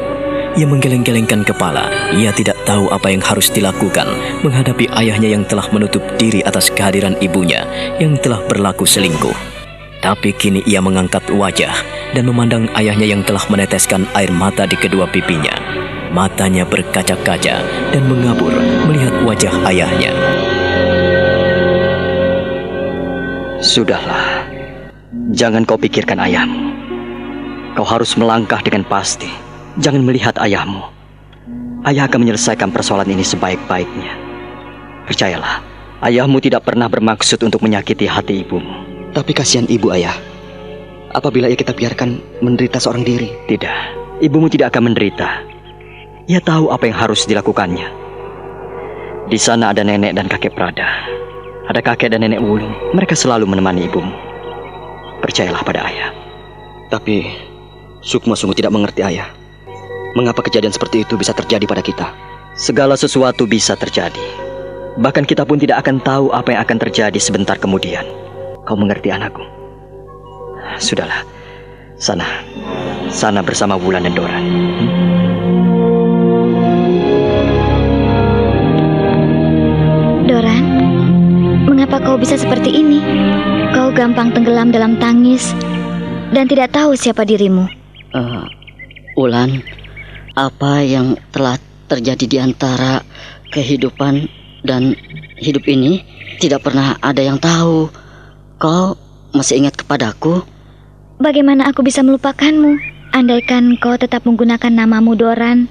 Ia menggeleng-gelengkan kepala. Ia tidak tahu apa yang harus dilakukan menghadapi ayahnya yang telah menutup diri atas kehadiran ibunya yang telah berlaku selingkuh. Tapi kini ia mengangkat wajah dan memandang ayahnya yang telah meneteskan air mata di kedua pipinya. Matanya berkaca-kaca dan mengabur melihat wajah ayahnya. Sudahlah, jangan kau pikirkan ayahmu. Kau harus melangkah dengan pasti. Jangan melihat ayahmu. Ayah akan menyelesaikan persoalan ini sebaik-baiknya. Percayalah, ayahmu tidak pernah bermaksud untuk menyakiti hati ibumu. tapi kasihan ibu, ayah. Apabila ia kita biarkan menderita seorang diri. Tidak, ibumu tidak akan menderita. Ia tahu apa yang harus dilakukannya. Di sana ada nenek dan kakek Prada. Ada kakek dan nenek Wulung. Mereka selalu menemani ibumu. Percayalah pada ayah. Tapi Sukma sungguh tidak mengerti, ayah. Mengapa kejadian seperti itu bisa terjadi pada kita? Segala sesuatu bisa terjadi. Bahkan kita pun tidak akan tahu apa yang akan terjadi sebentar kemudian. Kau mengerti anakku? Sudahlah. Sana. Sana bersama Wulan dan Doran. Doran, kau bisa seperti ini? Kau gampang tenggelam dalam tangis dan tidak tahu siapa dirimu. Eh, Ulan, apa yang telah terjadi di antara kehidupan dan hidup ini tidak pernah ada yang tahu. Kau masih ingat kepadaku? Bagaimana aku bisa melupakanmu? Andaikan kau tetap menggunakan namamu Doran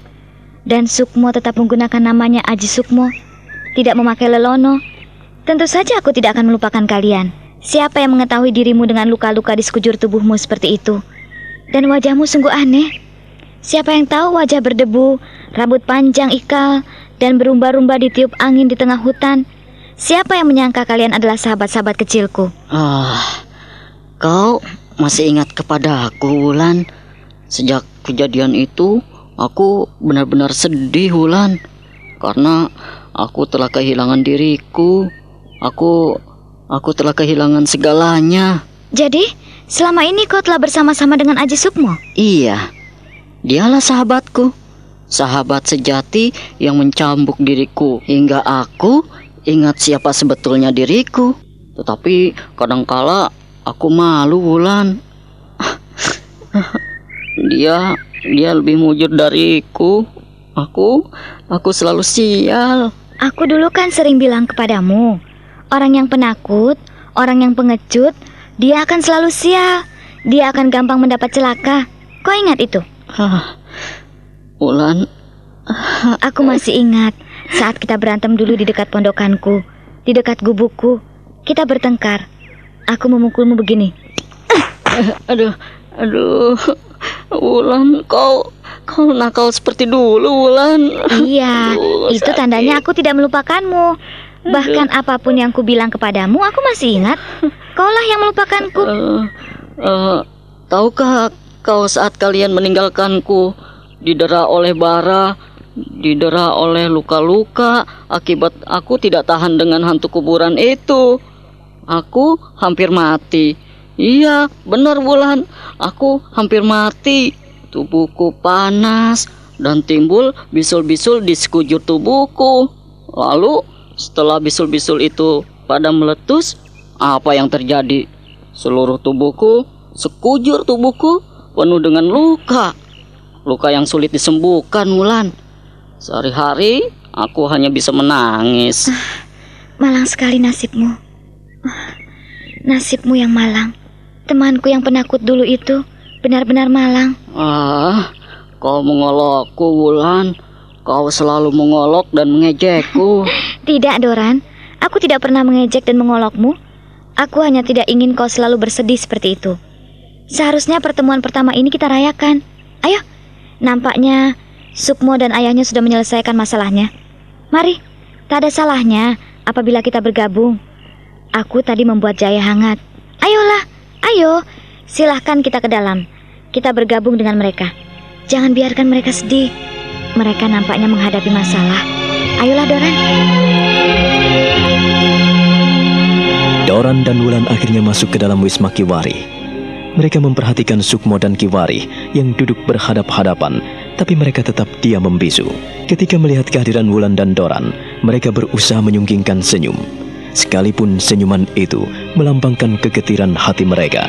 dan Sukmo tetap menggunakan namanya Aji Sukmo, tidak memakai Lelono, tentu saja aku tidak akan melupakan kalian. Siapa yang mengetahui dirimu dengan luka-luka di sekujur tubuhmu seperti itu? Dan wajahmu sungguh aneh. Siapa yang tahu wajah berdebu, rambut panjang ikal, dan berumba-rumba ditiup angin di tengah hutan? Siapa yang menyangka kalian adalah sahabat-sahabat kecilku? Ah, kau masih ingat kepada aku, Wulan? Sejak kejadian itu, aku benar-benar sedih, Wulan. Karena aku telah kehilangan diriku. Aku aku telah kehilangan segalanya. Jadi, selama ini kau telah bersama-sama dengan Aji Sukmo? Iya. Dialah sahabatku. Sahabat sejati yang mencambuk diriku hingga aku ingat siapa sebetulnya diriku. Tetapi kadangkala aku malu, Wulan. Dia dia lebih mujur dariku. Aku aku selalu sial. Aku dulu kan sering bilang kepadamu, orang yang penakut, orang yang pengecut, dia akan selalu sial. Dia akan gampang mendapat celaka. Kau ingat itu? Hah. Ulan, Aku masih ingat saat kita berantem dulu di dekat pondokanku, di dekat gubukku. Kita bertengkar. Aku memukulmu begini. aduh, aduh. Ulan, kau kau nakal seperti dulu, Ulan. Iya, Aduh, itu tandanya aku tidak melupakanmu. Bahkan apa pun yang ku bilang kepadamu, aku masih ingat. Kaulah yang melupakanku. Eh, eh, tahukah kau saat kalian meninggalkanku didera oleh bara, didera oleh luka-luka akibat aku tidak tahan dengan hantu kuburan itu. Aku hampir mati. Iya, benar Bulan. Aku hampir mati. Tubuhku panas dan timbul bisul-bisul di sekujur tubuhku. Lalu setelah bisul-bisul itu pada meletus, apa yang terjadi? Seluruh tubuhku, sekujur tubuhku penuh dengan luka. Luka yang sulit disembuhkan, Mulan. Sehari-hari aku hanya bisa menangis. Malang sekali nasibmu. Nasibmu yang malang. Temanku yang penakut dulu itu benar-benar malang. Ah, kau mengolokku, Wulan. Kau selalu mengolok dan mengejekku. Tidak, Doran. Aku tidak pernah mengejek dan mengolokmu. Aku hanya tidak ingin kau selalu bersedih seperti itu. Seharusnya pertemuan pertama ini kita rayakan. Ayo, nampaknya Sukmo dan ayahnya sudah menyelesaikan masalahnya. Mari, tak ada salahnya apabila kita bergabung. Aku tadi membuat jaya hangat. Ayolah, ayo, silahkan kita ke dalam. Kita bergabung dengan mereka. Jangan biarkan mereka sedih. Mereka nampaknya menghadapi masalah. Ayolah, Doran. Doran dan Wulan akhirnya masuk ke dalam Wisma Kiwari. Mereka memperhatikan Sukmo dan Kiwari yang duduk berhadap-hadapan, tapi mereka tetap diam membisu. Ketika melihat kehadiran Wulan dan Doran, mereka berusaha menyunggingkan senyum. Sekalipun senyuman itu melambangkan kegetiran hati mereka.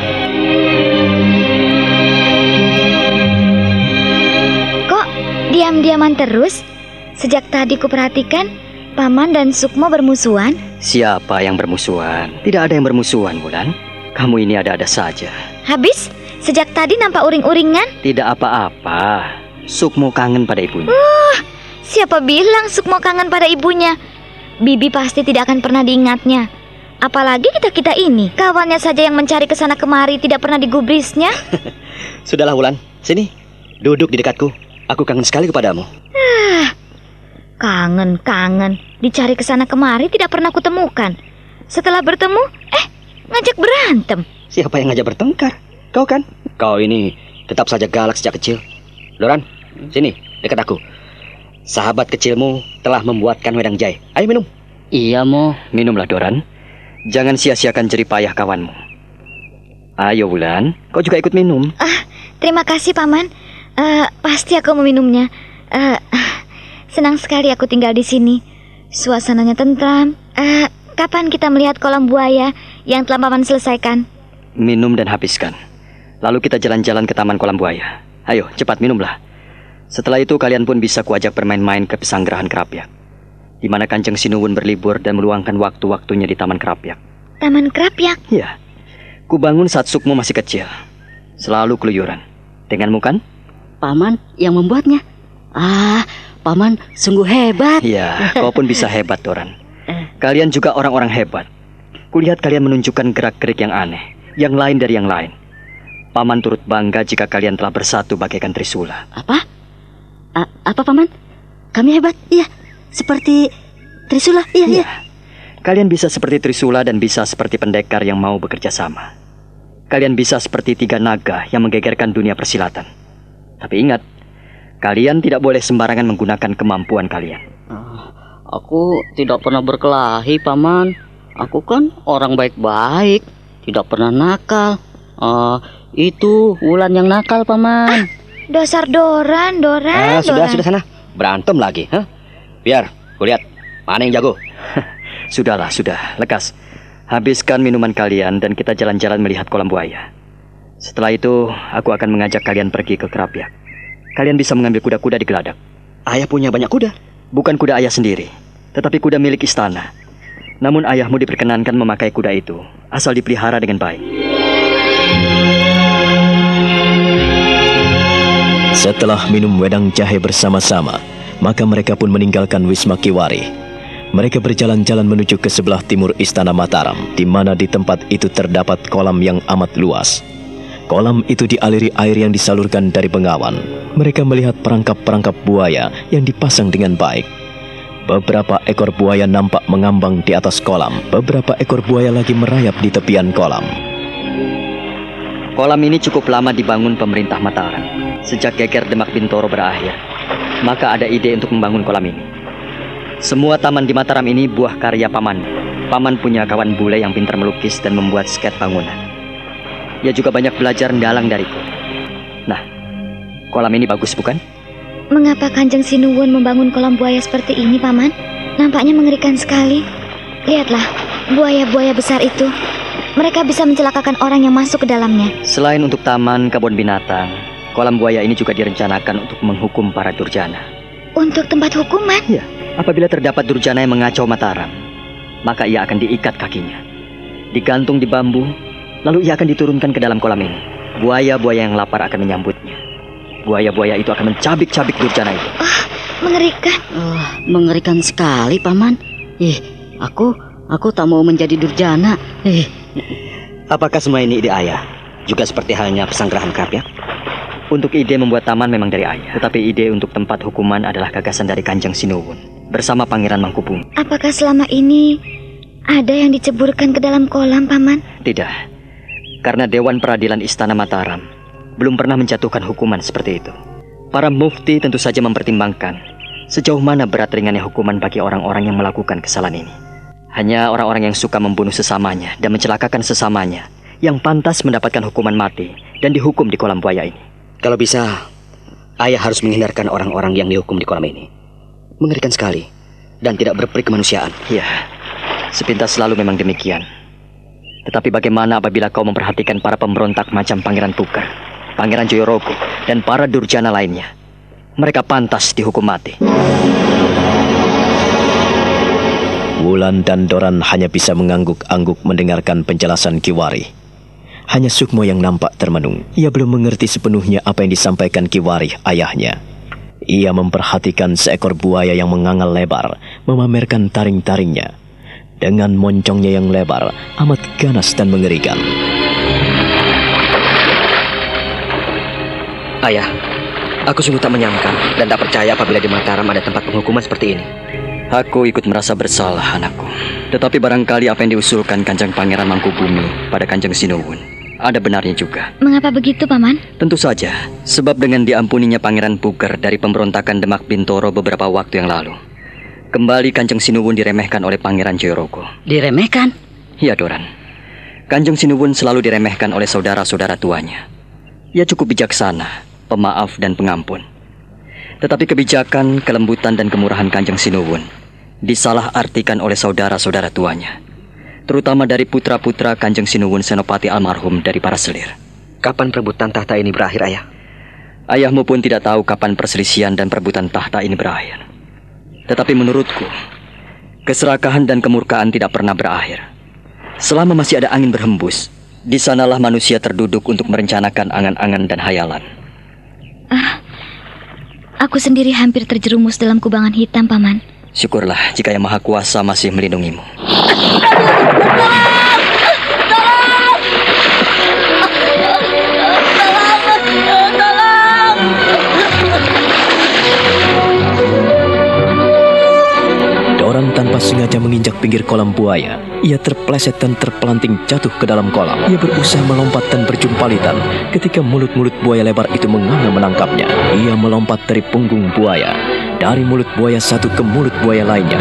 Kok diam-diaman terus? Sejak tadi kuperhatikan, Paman dan Sukmo bermusuhan. Siapa yang bermusuhan? Tidak ada yang bermusuhan, Wulan. Kamu ini ada-ada saja. Habis, sejak tadi nampak uring-uringan. Tidak apa-apa. Sukmo kangen pada ibunya. Uh, siapa bilang Sukmo kangen pada ibunya? Bibi pasti tidak akan pernah diingatnya. Apalagi kita-kita ini, kawannya saja yang mencari ke sana kemari tidak pernah digubrisnya. Sudahlah Wulan, sini. Duduk di dekatku. Aku kangen sekali kepadamu. Ah, kangen, kangen. Dicari ke sana kemari tidak pernah kutemukan. Setelah bertemu, eh, ngajak berantem. Siapa yang ngajak bertengkar? Kau kan? Kau ini tetap saja galak sejak kecil. Doran, sini, dekat aku. Sahabat kecilmu telah membuatkan wedang jahe. Ayo minum. Iya, Mo. Minumlah, Doran. Jangan sia-siakan jerih payah kawanmu. Ayo, Wulan. Kau juga ikut minum. Ah, terima kasih, Paman. Eh, pasti aku meminumnya. Eh, senang sekali aku tinggal di sini. Suasananya tentram. Eh, kapan kita melihat kolam buaya yang telah Paman selesaikan? Minum dan habiskan. Lalu kita jalan-jalan ke taman kolam buaya. Ayo, cepat minumlah. Setelah itu kalian pun bisa kuajak bermain-main ke pesanggerahan Kerapyak. Di mana Kanjeng Sinuwun berlibur dan meluangkan waktu-waktunya di Taman Kerapyak. Taman Kerapyak? Ya. Kubangun saat Sukmo masih kecil. Selalu keluyuran. Denganmu kan? Paman yang membuatnya. Ah, paman sungguh hebat. Iya, kau pun bisa hebat, Doran. Kalian juga orang-orang hebat. Kulihat kalian menunjukkan gerak-gerik yang aneh, yang lain dari yang lain. Paman turut bangga jika kalian telah bersatu bagaikan Trisula. Apa? A apa paman? Kami hebat, iya. Seperti Trisula, iya, iya. Kalian bisa seperti Trisula dan bisa seperti pendekar yang mau bekerja sama. Kalian bisa seperti tiga naga yang menggegerkan dunia persilatan. Tapi ingat, kalian tidak boleh sembarangan menggunakan kemampuan kalian. Aku tidak pernah berkelahi, Paman. Aku kan orang baik-baik, tidak pernah nakal. Eh, itu Wulan yang nakal, Paman. Dasar Doran, Doran, Ah, sudah, Doran. sudah sana. Berantem lagi, hah? Biar, kulihat. Mana yang jago? Sudahlah, sudah. Lekas. Habiskan minuman kalian dan kita jalan-jalan melihat kolam buaya. Setelah itu, aku akan mengajak kalian pergi ke Kerapyak. Kalian bisa mengambil kuda-kuda di geladak. Ayah punya banyak kuda. Bukan kuda ayah sendiri, tetapi kuda milik istana. Namun ayahmu diperkenankan memakai kuda itu, asal dipelihara dengan baik. Setelah minum wedang jahe bersama-sama, maka mereka pun meninggalkan Wisma Kiwari. Mereka berjalan-jalan menuju ke sebelah timur Istana Mataram, di mana di tempat itu terdapat kolam yang amat luas. Kolam itu dialiri air yang disalurkan dari bengawan. Mereka melihat perangkap-perangkap buaya yang dipasang dengan baik. Beberapa ekor buaya nampak mengambang di atas kolam. Beberapa ekor buaya lagi merayap di tepian kolam. Kolam ini cukup lama dibangun pemerintah Mataram. Sejak geger Demak Bintoro berakhir, maka ada ide untuk membangun kolam ini. Semua taman di Mataram ini buah karya paman. Paman punya kawan bule yang pintar melukis dan membuat sket bangunan. Ia juga banyak belajar mendalang dariku. Nah, kolam ini bagus bukan? Mengapa Kanjeng Sinuwun membangun kolam buaya seperti ini, Paman? Nampaknya mengerikan sekali. Lihatlah, buaya-buaya besar itu. Mereka bisa mencelakakan orang yang masuk ke dalamnya. Selain untuk taman kebun binatang, kolam buaya ini juga direncanakan untuk menghukum para durjana. Untuk tempat hukuman? Ya, apabila terdapat durjana yang mengacau Mataram, maka ia akan diikat kakinya, digantung di bambu, lalu ia akan diturunkan ke dalam kolam ini. Buaya-buaya yang lapar akan menyambutnya. buaya-buaya itu akan mencabik-cabik Durjana itu. Mengerikan. Oh, mengerikan sekali, Paman. Ih, aku aku tak mau menjadi durjana. Eh, Apakah semua ini ide ayah? Juga seperti halnya pesanggrahan Kapyak? Untuk ide membuat taman memang dari ayah, tetapi ide untuk tempat hukuman adalah gagasan dari Kanjeng Sinuwun bersama Pangeran Mangkubumi. Apakah selama ini ada yang diceburkan ke dalam kolam, Paman? Tidak, karena Dewan Peradilan Istana Mataram belum pernah menjatuhkan hukuman seperti itu. Para mufti tentu saja mempertimbangkan sejauh mana berat ringannya hukuman bagi orang-orang yang melakukan kesalahan ini. Hanya orang-orang yang suka membunuh sesamanya dan mencelakakan sesamanya yang pantas mendapatkan hukuman mati dan dihukum di kolam buaya ini. Kalau bisa, ayah harus menghindarkan orang-orang yang dihukum di kolam ini. Mengerikan sekali dan tidak berperi kemanusiaan. Ya, sepintas selalu memang demikian. Tetapi bagaimana apabila kau memperhatikan para pemberontak macam Pangeran Puker, Pangeran Joyorogo, dan para durjana lainnya? Mereka pantas dihukum mati. Wulan dan Doran hanya bisa mengangguk-angguk mendengarkan penjelasan Kiwari. Hanya Sukmo yang nampak termenung. Ia belum mengerti sepenuhnya apa yang disampaikan Kiwari, ayahnya. Ia memperhatikan seekor buaya yang mengangal lebar, memamerkan taring-taringnya. Dengan moncongnya yang lebar, amat ganas dan mengerikan. Ayah, aku sungguh tak menyangka dan tak percaya apabila di Mataram ada tempat penghukuman seperti ini. Aku ikut merasa bersalah, anakku. Tetapi barangkali apa yang diusulkan Kanjeng Pangeran Mangkubumi pada Kanjeng Sinuwun ada benarnya juga. Mengapa begitu, Paman? Tentu saja, sebab dengan diampuninya Pangeran Puker dari pemberontakan Demak Bintoro beberapa waktu yang lalu, kembali Kanjeng Sinuwun diremehkan oleh Pangeran Jayorogo. diremehkan. Iya, Doran. Kanjeng Sinuwun selalu diremehkan oleh saudara-saudara tuanya. Ia cukup bijaksana, pemaaf dan pengampun. Tetapi kebijakan, kelembutan dan kemurahan Kanjeng Sinuwun disalahartikan oleh saudara-saudara tuanya. Terutama dari putra-putra Kanjeng Sinuwun Senopati almarhum dari para selir. Kapan perebutan tahta ini berakhir, ayah? Ayahmu pun tidak tahu kapan perselisihan dan perebutan tahta ini berakhir. Tetapi menurutku, keserakahan dan kemurkaan tidak pernah berakhir. Selama masih ada angin berhembus, di sanalah manusia terduduk untuk merencanakan angan-angan dan hayalan. Aku sendiri hampir terjerumus dalam kubangan hitam, Paman. Syukurlah jika Yang Maha Kuasa masih melindungimu. Sengaja menginjak pinggir kolam buaya. Ia terpleset dan terpelanting jatuh ke dalam kolam. Ia berusaha melompat dan berjumpalitan ketika mulut-mulut buaya lebar itu menganga menangkapnya. Ia melompat dari punggung buaya. Dari mulut buaya satu ke mulut buaya lainnya.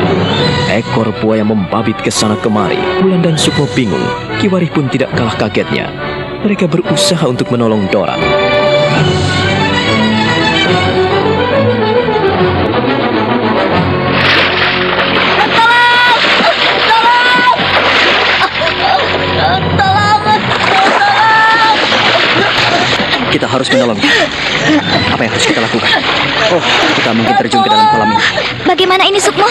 Ekor buaya membabit ke sana kemari. Bulan dan Sukmo bingung. Kiwari pun tidak kalah kagetnya. Mereka berusaha untuk menolong Doran. Kita harus menolongnya. Apa yang harus kita lakukan? Oh, kita mungkin terjun ke dalam kolam ini. Bagaimana ini, Sukmo?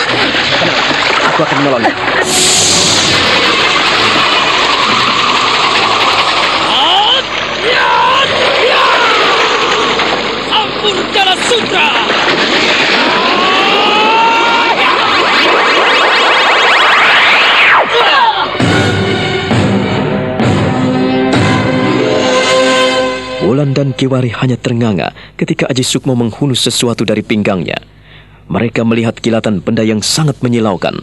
Aku akan menolongnya. Wulan dan Kiwari hanya ternganga ketika Aji Sukmo menghunus sesuatu dari pinggangnya. Mereka melihat kilatan benda yang sangat menyilaukan.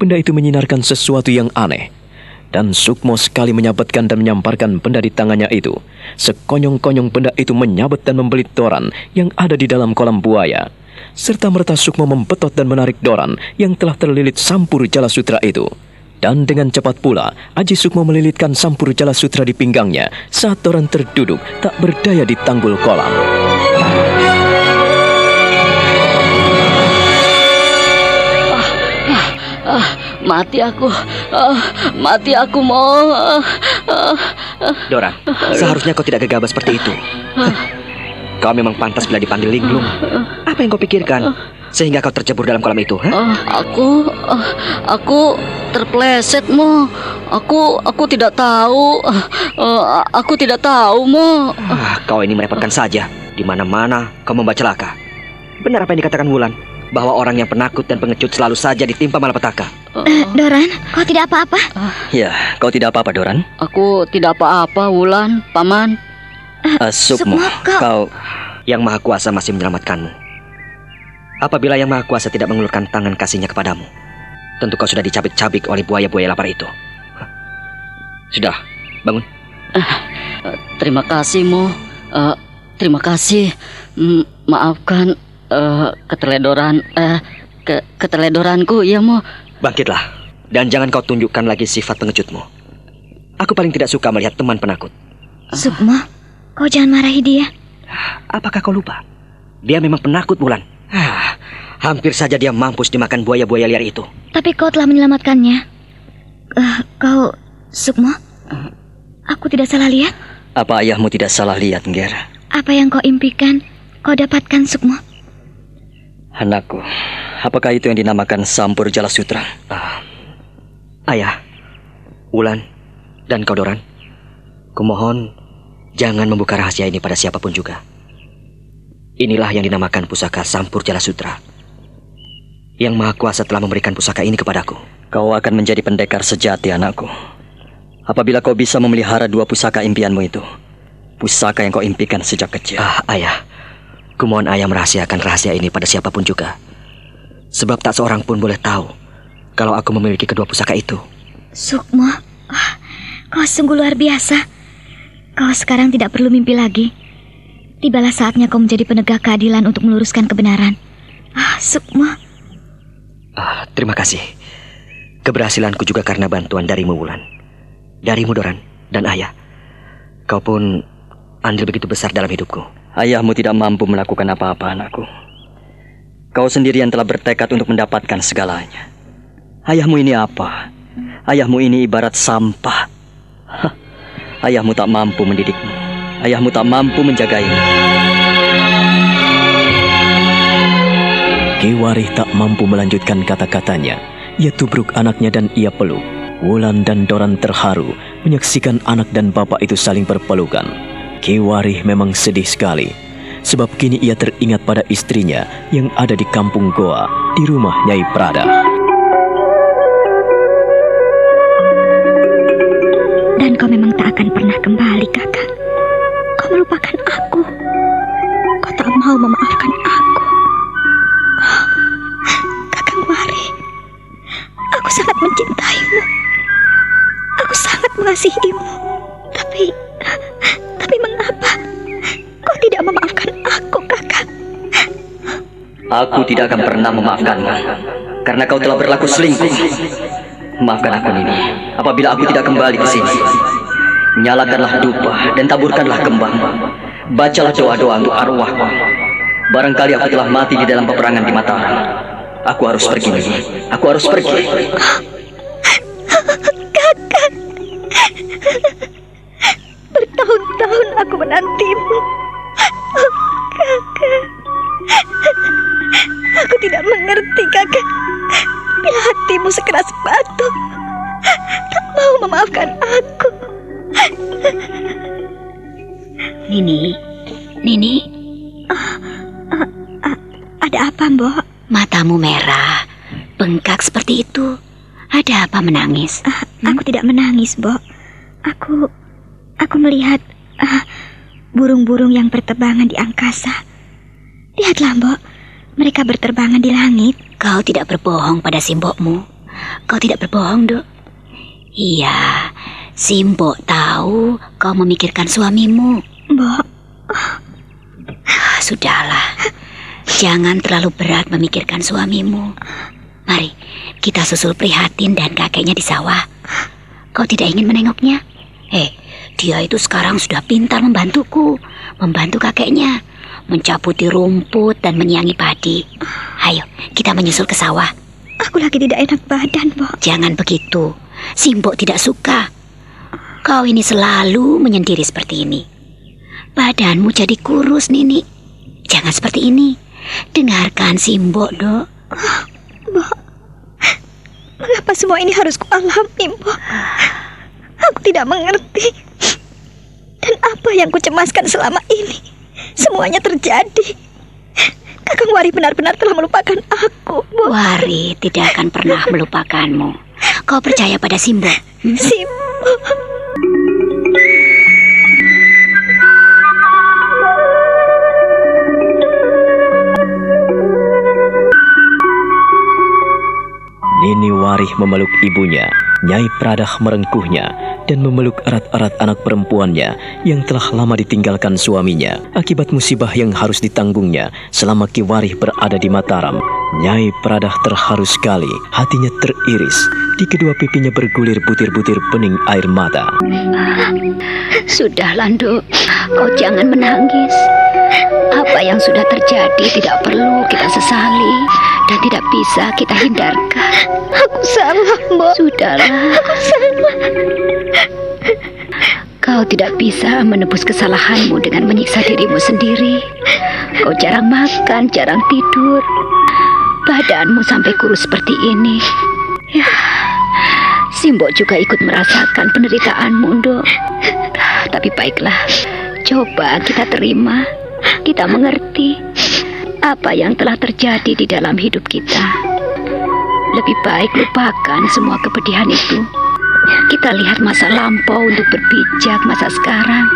Benda itu menyinarkan sesuatu yang aneh. Dan Sukmo sekali menyabetkan dan menyamparkan benda di tangannya itu. Sekonyong-konyong benda itu menyabet dan membelit Doran yang ada di dalam kolam buaya. Serta merta Sukmo membetot dan menarik Doran yang telah terlilit sampur jala sutra itu. Dan dengan cepat pula, Aji Sukmo melilitkan sampur jala sutra di pinggangnya saat Doran terduduk tak berdaya di tanggul kolam. Ah, mati aku. Ah, mati aku mau. Ah, ah, ah. Doran, seharusnya kau tidak gegabah seperti itu. Kau memang pantas bila dipanggil linglung. Apa yang kau pikirkan? Sehingga kau tercebur dalam kolam itu, ha? Ah, aku ah, aku terpleset mo. Aku aku tidak tahu. Ah, ah, aku tidak tahu mo. Ah, kau ini merepotkan saja. Di mana-mana kau membaca celaka. Benar apa yang dikatakan Wulan, bahwa orang yang penakut dan pengecut selalu saja ditimpa malapetaka. Eh, Doran, kau tidak apa-apa? Ya, kau tidak apa-apa, Doran. Aku tidak apa-apa, Wulan, Paman. Uh, Sukmo, Sukmo, kau- kau... Yang Maha Kuasa masih menyelamatkanmu. Apabila Yang Maha Kuasa tidak mengulurkan tangan kasihnya kepadamu, tentu kau sudah dicabik-cabik oleh buaya-buaya lapar itu. Sudah, bangun. Terima kasih, Mo. Eh, terima kasih. Maafkan eh, keteledoran eh ke keteledoranku, ya, Mo. Bangkitlah, dan jangan kau tunjukkan lagi sifat pengecutmu. Aku paling tidak suka melihat teman penakut. Sukmo, kau jangan marahi dia. Apakah kau lupa? Dia memang penakut, Bulan. Ah, hampir saja dia mampus dimakan buaya-buaya liar itu. Tapi kau telah menyelamatkannya. Eh, kau, Sukmo, aku tidak salah lihat. Apa ayahmu tidak salah lihat, Nger? Apa yang kau impikan, kau dapatkan, Sukmo. Anakku, apakah itu yang dinamakan Sampur Jala Sutra? Ah, ayah, Wulan, dan kau Doran, kumohon jangan membuka rahasia ini pada siapa pun juga. Inilah yang dinamakan pusaka Sampur Jala Sutra. Yang Maha Kuasa telah memberikan pusaka ini kepadaku. Kau akan menjadi pendekar sejati, anakku. Apabila kau bisa memelihara dua pusaka impianmu itu, pusaka yang kau impikan sejak kecil. Ah, ayah, kumohon ayah merahasiakan rahasia ini pada siapa pun juga. Sebab tak seorang pun boleh tahu kalau aku memiliki kedua pusaka itu. Sukmo, ah, kau sungguh luar biasa. Kau sekarang tidak perlu mimpi lagi. Tibalah saatnya kau menjadi penegak keadilan untuk meluruskan kebenaran. Ah, Sukmo, Ah, terima kasih. Keberhasilanku juga karena bantuan darimu, Wulan. Darimu, Doran, dan ayah. Kau pun andil begitu besar dalam hidupku. Ayahmu tidak mampu melakukan apa-apa, anakku. Kau sendirian telah bertekad untuk mendapatkan segalanya. Ayahmu ini apa? Ayahmu ini ibarat sampah. Hah, Ayahmu tak mampu mendidikmu. Ayahmu tak mampu menjagaimu. Kiwarih tak mampu melanjutkan kata-katanya. Ia tubruk anaknya dan ia peluk. Wulan dan Doran terharu menyaksikan anak dan bapak itu saling berpelukan. Kiwarih memang sedih sekali. Sebab kini ia teringat pada istrinya yang ada di kampung Goa di rumah Nyai Prada. dan kau memang tak akan pernah kembali, kakak. Melupakan aku. Kau tak mau memaafkan aku. Kakang Wari, aku sangat mencintaimu. Aku sangat mengasihimu. Tapi, tapi mengapa kau tidak memaafkan aku, kakak? Aku tidak akan pernah memaafkanmu karena kau telah berlaku selingkuh. Maafkan aku Nini, apabila aku tidak kembali ke sini. Nyalakanlah dupa dan taburkanlah kembang. Bacalah doa-doa untuk arwahku. Barangkali aku telah mati di dalam peperangan di Mataram. Aku harus pergi aku harus pergi. Menangis? Ah, Aku tidak menangis, Mbok. Aku aku melihat ah, burung-burung yang berterbangan di angkasa. Lihatlah, Mbok. Mereka berterbangan di langit. Kau tidak berbohong pada simbokmu. Kau tidak berbohong, Dok. Iya, simbok tahu kau memikirkan suamimu. Mbok, Ah, Sudahlah, jangan terlalu berat memikirkan suamimu. Mari, kita susul prihatin dan kakeknya di sawah. Kau tidak ingin menengoknya? Eh, dia itu sekarang sudah pintar membantuku, membantu kakeknya, mencabuti rumput dan menyiangi padi. Ayo, kita menyusul ke sawah. aku lagi tidak enak badan, Mbok. Jangan begitu, Simbok tidak suka. Kau ini selalu menyendiri seperti ini. Badanmu jadi kurus, Nini. Jangan seperti ini. Dengarkan Simbok, Dok. Mengapa semua ini harus kualami, Mbok? Aku tidak mengerti. Dan apa yang kucemaskan selama ini? semuanya terjadi. Kakang Wari benar-benar telah melupakan aku. Bu. Wari tidak akan pernah melupakanmu. Kau percaya pada Simbo? Hmm? Simbo. Nini Warih memeluk ibunya, Nyai Pradah merengkuhnya, dan memeluk erat-erat anak perempuannya yang telah lama ditinggalkan suaminya akibat musibah yang harus ditanggungnya selama Ki Warih berada di Mataram. Nyai Pradah terharu sekali, hatinya teriris, di kedua pipinya bergulir butir-butir bening air mata. Sudah, Landu, kau jangan menangis. Apa yang sudah terjadi tidak perlu kita sesali dan tidak bisa kita hindarkan. Aku salah, Mbak. Sudahlah. Aku salah. Kau tidak bisa menebus kesalahanmu dengan menyiksa dirimu sendiri. Kau jarang makan, jarang tidur. Badanmu sampai kurus seperti ini. Ya, Simbo juga ikut merasakan penderitaanmu, Dok. Tapi baiklah, coba kita terima, kita mengerti apa yang telah terjadi di dalam hidup kita. Lebih baik lupakan semua kepedihan itu. Kita lihat masa lampau untuk berpijak masa sekarang.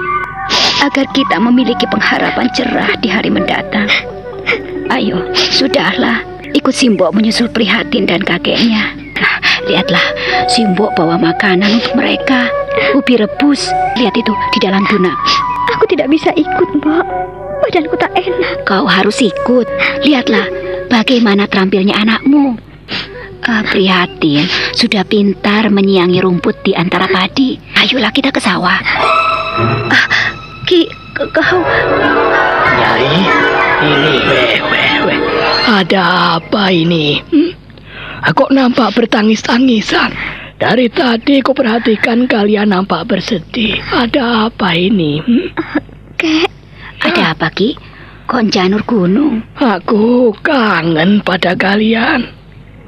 Agar kita memiliki pengharapan cerah di hari mendatang. Ayo, sudahlah. Ikut Simbo menyusul prihatin dan kakeknya. Nah, lihatlah, Simbo bawa makanan untuk mereka. Ubi rebus. Lihat itu di dalam tuna. Aku tidak bisa ikut, Mbak. Badanku tak enak. Kau harus ikut. Lihatlah bagaimana terampilnya anakmu. Uh, prihatin, sudah pintar menyiangi rumput di antara padi. Ayolah kita ke sawah. Ah, Ki, kau... Nyai, ini weh, weh, weh. Ada apa ini? Hmm? Aku nampak bertangis-tangisan. Dari tadi aku perhatikan kalian nampak bersedih. Ada apa ini? Hmm? Kek, ada apa Ki? Kok janur gunung? Aku kangen pada kalian.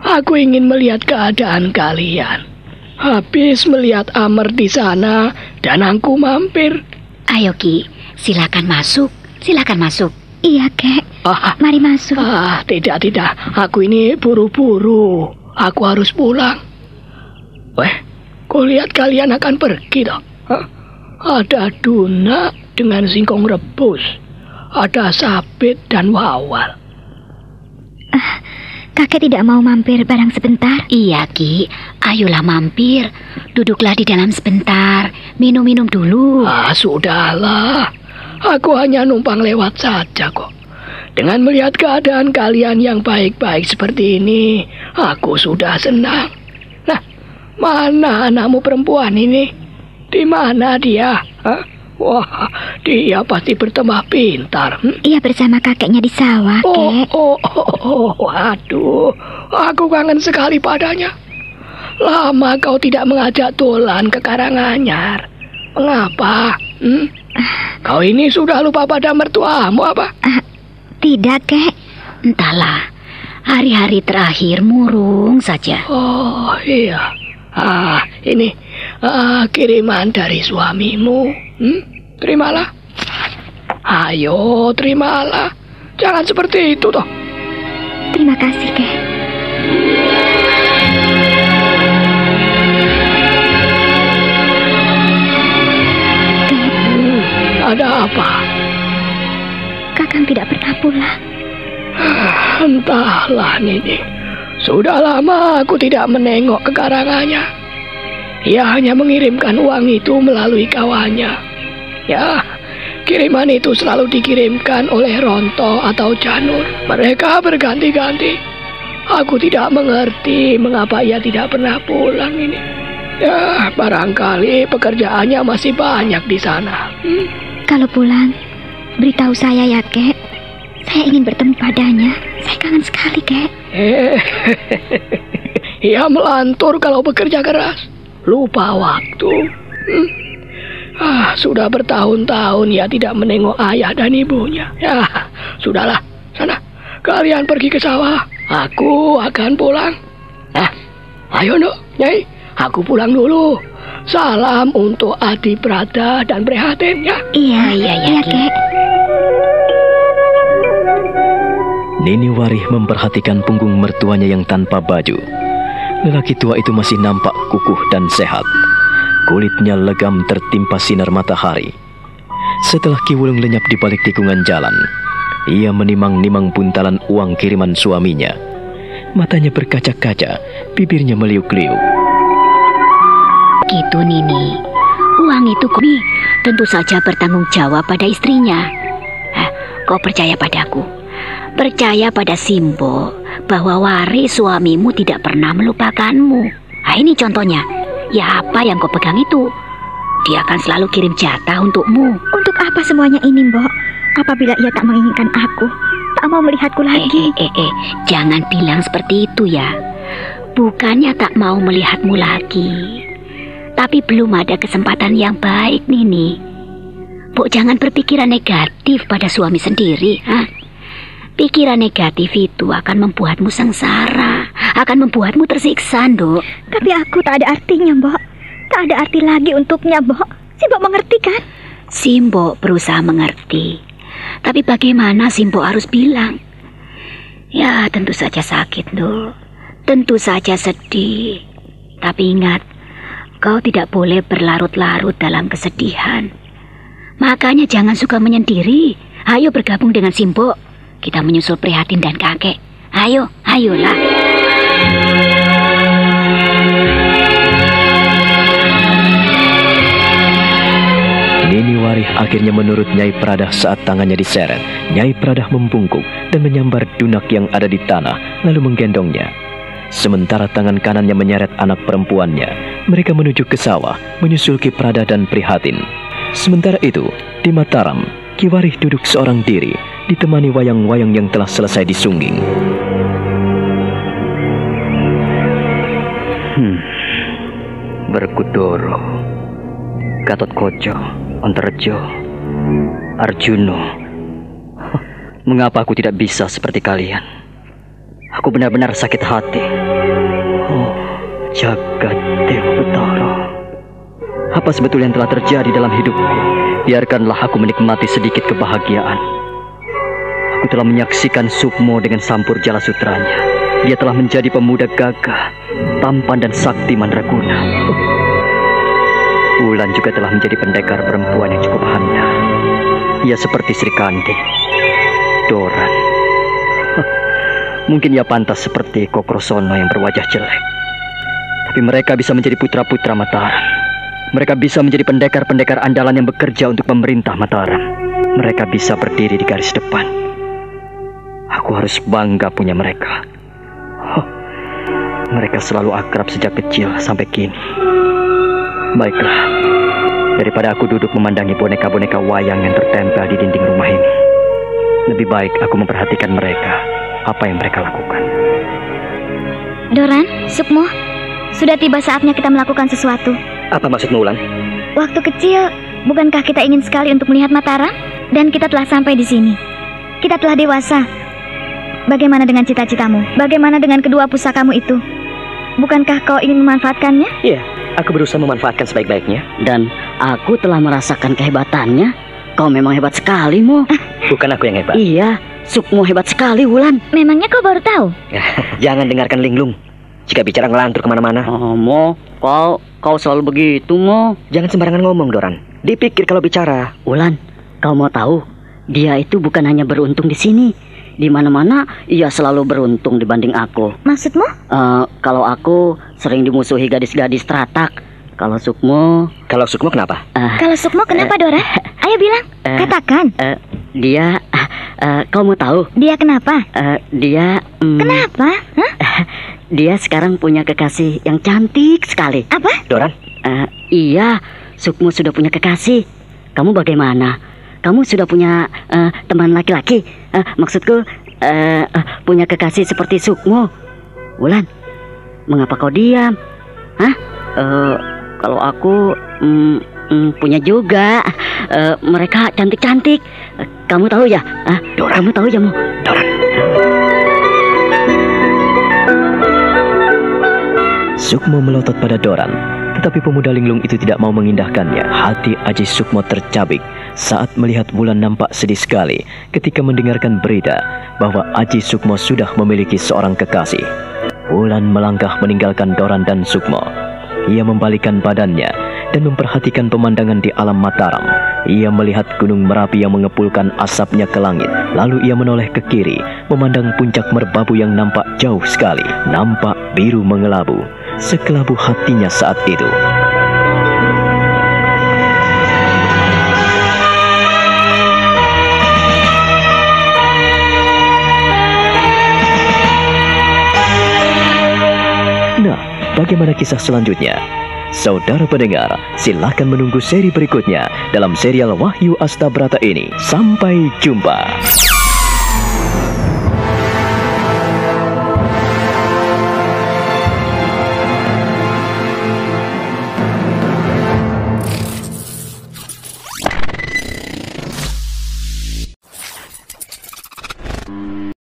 Aku ingin melihat keadaan kalian. Habis melihat Amer di sana dan aku mampir. Ayo Ki, silakan masuk. Silakan masuk. Iya, Kek. Ah, Mari masuk. Ah, tidak, tidak. Aku ini buru-buru. Aku harus pulang. Weh, kulihat kalian akan pergi toh. Hah? Ada Duna dengan singkong rebus. Ada sabit dan wawal. Ah, kakek tidak mau mampir barang sebentar? Iya, Ki. Ayolah mampir. Duduklah di dalam sebentar. Minum-minum dulu. Ah, sudahlah. Aku hanya numpang lewat saja kok. Dengan melihat keadaan kalian yang baik-baik seperti ini, aku sudah senang. Mana anakmu perempuan ini? Di mana dia? Hah? Wah, dia pasti bertambah pintar. Hm? Ia bersama kakeknya di sawah, oh, Kek. Oh, oh, oh, waduh, aku kangen sekali padanya. Lama kau tidak mengajak Tolan ke Karanganyar. Mengapa? Hmm? Kau ini sudah lupa pada mertuamu apa? Uh, tidak, Kek. Entahlah. Hari-hari terakhir murung saja. Oh, iya. Ah, ini ah, kiriman dari suamimu. Hmm? Terimalah. Ayo, terimalah. Jangan seperti itu toh. Terima kasih, Kek. Hmm, ada apa? Kakang tidak pernah pulang. Entahlah, Nini. Sudah lama aku tidak menengok ke karangannya. Ia hanya mengirimkan uang itu melalui kawannya. Ya, kiriman itu selalu dikirimkan oleh Ronto atau Janur. Mereka berganti-ganti. Aku tidak mengerti mengapa ia tidak pernah pulang ini. Ya, barangkali pekerjaannya masih banyak di sana. Hmm? Kalau pulang, beritahu saya ya, Kek. Saya ingin bertemu padanya. Saya kangen sekali, Kek. Eh, ia melantur kalau bekerja keras. Lupa waktu. Hmm. Ah, sudah bertahun-tahun ia tidak menengok ayah dan ibunya. Ya, sudahlah. Sana, kalian pergi ke sawah. Aku akan pulang. Nah, ayo, Nuk, Nyai. Aku pulang dulu. Salam untuk Adi Prada dan Prihatin ya. Iya, iya, iya, Kek. Nini Warih memperhatikan punggung mertuanya yang tanpa baju. Lelaki tua itu masih nampak kukuh dan sehat. Kulitnya legam tertimpa sinar matahari. Setelah Kiwulung lenyap di balik tikungan jalan, ia menimang-nimang buntalan uang kiriman suaminya. Matanya berkaca-kaca, bibirnya meliuk-liuk. Gitu Nini. Uang itu Kumi tentu saja bertanggung jawab pada istrinya. Hah, kau percaya padaku? Percaya pada Simbo bahwa waris suamimu tidak pernah melupakanmu. Nah ini contohnya. Ya apa yang kau pegang itu? Dia akan selalu kirim jatah untukmu. Untuk apa semuanya ini, Mbok? Apabila ia tak menginginkan aku, tak mau melihatku lagi. Eh, eh, eh, jangan bilang seperti itu ya. Bukannya tak mau melihatmu lagi. Tapi belum ada kesempatan yang baik, Nini. Bu, jangan berpikiran negatif pada suami sendiri, ha? Pikiran negatif itu akan membuatmu sengsara, akan membuatmu tersiksa, Nduk. Tapi aku tak ada artinya, Mbok. Tak ada arti lagi untuknya, Mbok. Simbo mengerti kan? Simbo berusaha mengerti. Tapi bagaimana Simbo harus bilang? Ya, tentu saja sakit, Nduk. Tentu saja sedih. Tapi ingat, kau tidak boleh berlarut-larut dalam kesedihan. Makanya jangan suka menyendiri. Ayo bergabung dengan Simbo. Kita menyusul prihatin dan kakek. Ayo, ayolah. Nini Warih akhirnya menurut Nyai Pradah saat tangannya diseret. Nyai Pradah membungkuk dan menyambar dunak yang ada di tanah, lalu menggendongnya. Sementara tangan kanannya menyeret anak perempuannya, mereka menuju ke sawah, menyusul Ki Prada dan Prihatin. Sementara itu, di Mataram, Ki Warih duduk seorang diri, ditemani wayang-wayang yang telah selesai disungging. Hmm. Berkudoro, Gatot Koco, Antarejo, Arjuno. Mengapa aku tidak bisa seperti kalian? Aku benar-benar sakit hati. Oh, jagat Dewa Betara. Apa sebetulnya yang telah terjadi dalam hidupku? Biarkanlah aku menikmati sedikit kebahagiaan. Aku telah menyaksikan Sukmo dengan sampur jala sutranya. Dia telah menjadi pemuda gagah, tampan dan sakti mandraguna. Wulan juga telah menjadi pendekar perempuan yang cukup handal. Ia seperti Sri Kandi, Doran. Mungkin ia pantas seperti Kokrosono yang berwajah jelek. Tapi mereka bisa menjadi putra-putra Mataram. Mereka bisa menjadi pendekar-pendekar andalan yang bekerja untuk pemerintah Mataram. Mereka bisa berdiri di garis depan. Aku harus bangga punya mereka. Huh, Mereka selalu akrab sejak kecil sampai kini. Baiklah, daripada aku duduk memandangi boneka-boneka wayang yang tertempel di dinding rumah ini. Lebih baik aku memperhatikan mereka, apa yang mereka lakukan. Doran, Sukmo, sudah tiba saatnya kita melakukan sesuatu. Apa maksudmu, Ulan? Waktu kecil, bukankah kita ingin sekali untuk melihat Mataram? Dan kita telah sampai di sini. Kita telah dewasa. Bagaimana dengan cita-citamu? Bagaimana dengan kedua pusakamu itu? Bukankah kau ingin memanfaatkannya? Iya, aku berusaha memanfaatkan sebaik-baiknya. Dan aku telah merasakan kehebatannya. Kau memang hebat sekali, Mo. Bukan aku yang hebat. Iya, Sukmo hebat sekali, Wulan. Memangnya kau baru tahu? Jangan dengarkan linglung. Jika bicara ngelantur ke mana-mana. Oh, Mo, kau kau selalu begitu, Mo. Jangan sembarangan ngomong, Doran. Dipikir kalau bicara. Wulan, kau mau tahu? Dia itu bukan hanya beruntung di sini. Di mana-mana ia selalu beruntung dibanding aku. Maksudmu? Eh, kalau aku sering dimusuhi gadis-gadis teratak. Kalau Sukmo, Kalau Sukmo kenapa? Kalau Sukmo kenapa, Dora? Ayo bilang, Eh. katakan. eh, dia, eh, kau mau tahu? Dia kenapa? Eh, dia, hmm, Kenapa? Hah? dia sekarang punya kekasih yang cantik sekali. Apa? Doran? Eh, iya, Sukmo sudah punya kekasih. Kamu bagaimana? Kamu sudah punya eh, teman laki-laki? Eh, maksudku, eh, eh, punya kekasih seperti Sukmo. Wulan, mengapa kau diam? Hah? Eh, kalau aku mm, mm, punya juga. Eh, mereka cantik-cantik. Eh, kamu tahu ya? Ah, kamu tahu ya, Mo? Sukmo melotot pada Doran. Tetapi pemuda linglung itu tidak mau mengindahkannya. Hati Aji Sukmo tercabik saat melihat Wulan nampak sedih sekali ketika mendengarkan berita bahwa Aji Sukmo sudah memiliki seorang kekasih. Wulan melangkah meninggalkan Doran dan Sukmo. Ia membalikan badannya dan memperhatikan pemandangan di alam Mataram. Ia melihat gunung Merapi yang mengepulkan asapnya ke langit. Lalu ia menoleh ke kiri, memandang puncak merbabu yang nampak jauh sekali. Nampak biru mengelabu. Sekelabu hatinya saat itu. Nah, bagaimana kisah selanjutnya? Saudara pendengar, silakan menunggu seri berikutnya dalam serial Wahyu Astabrata ini. Sampai jumpa.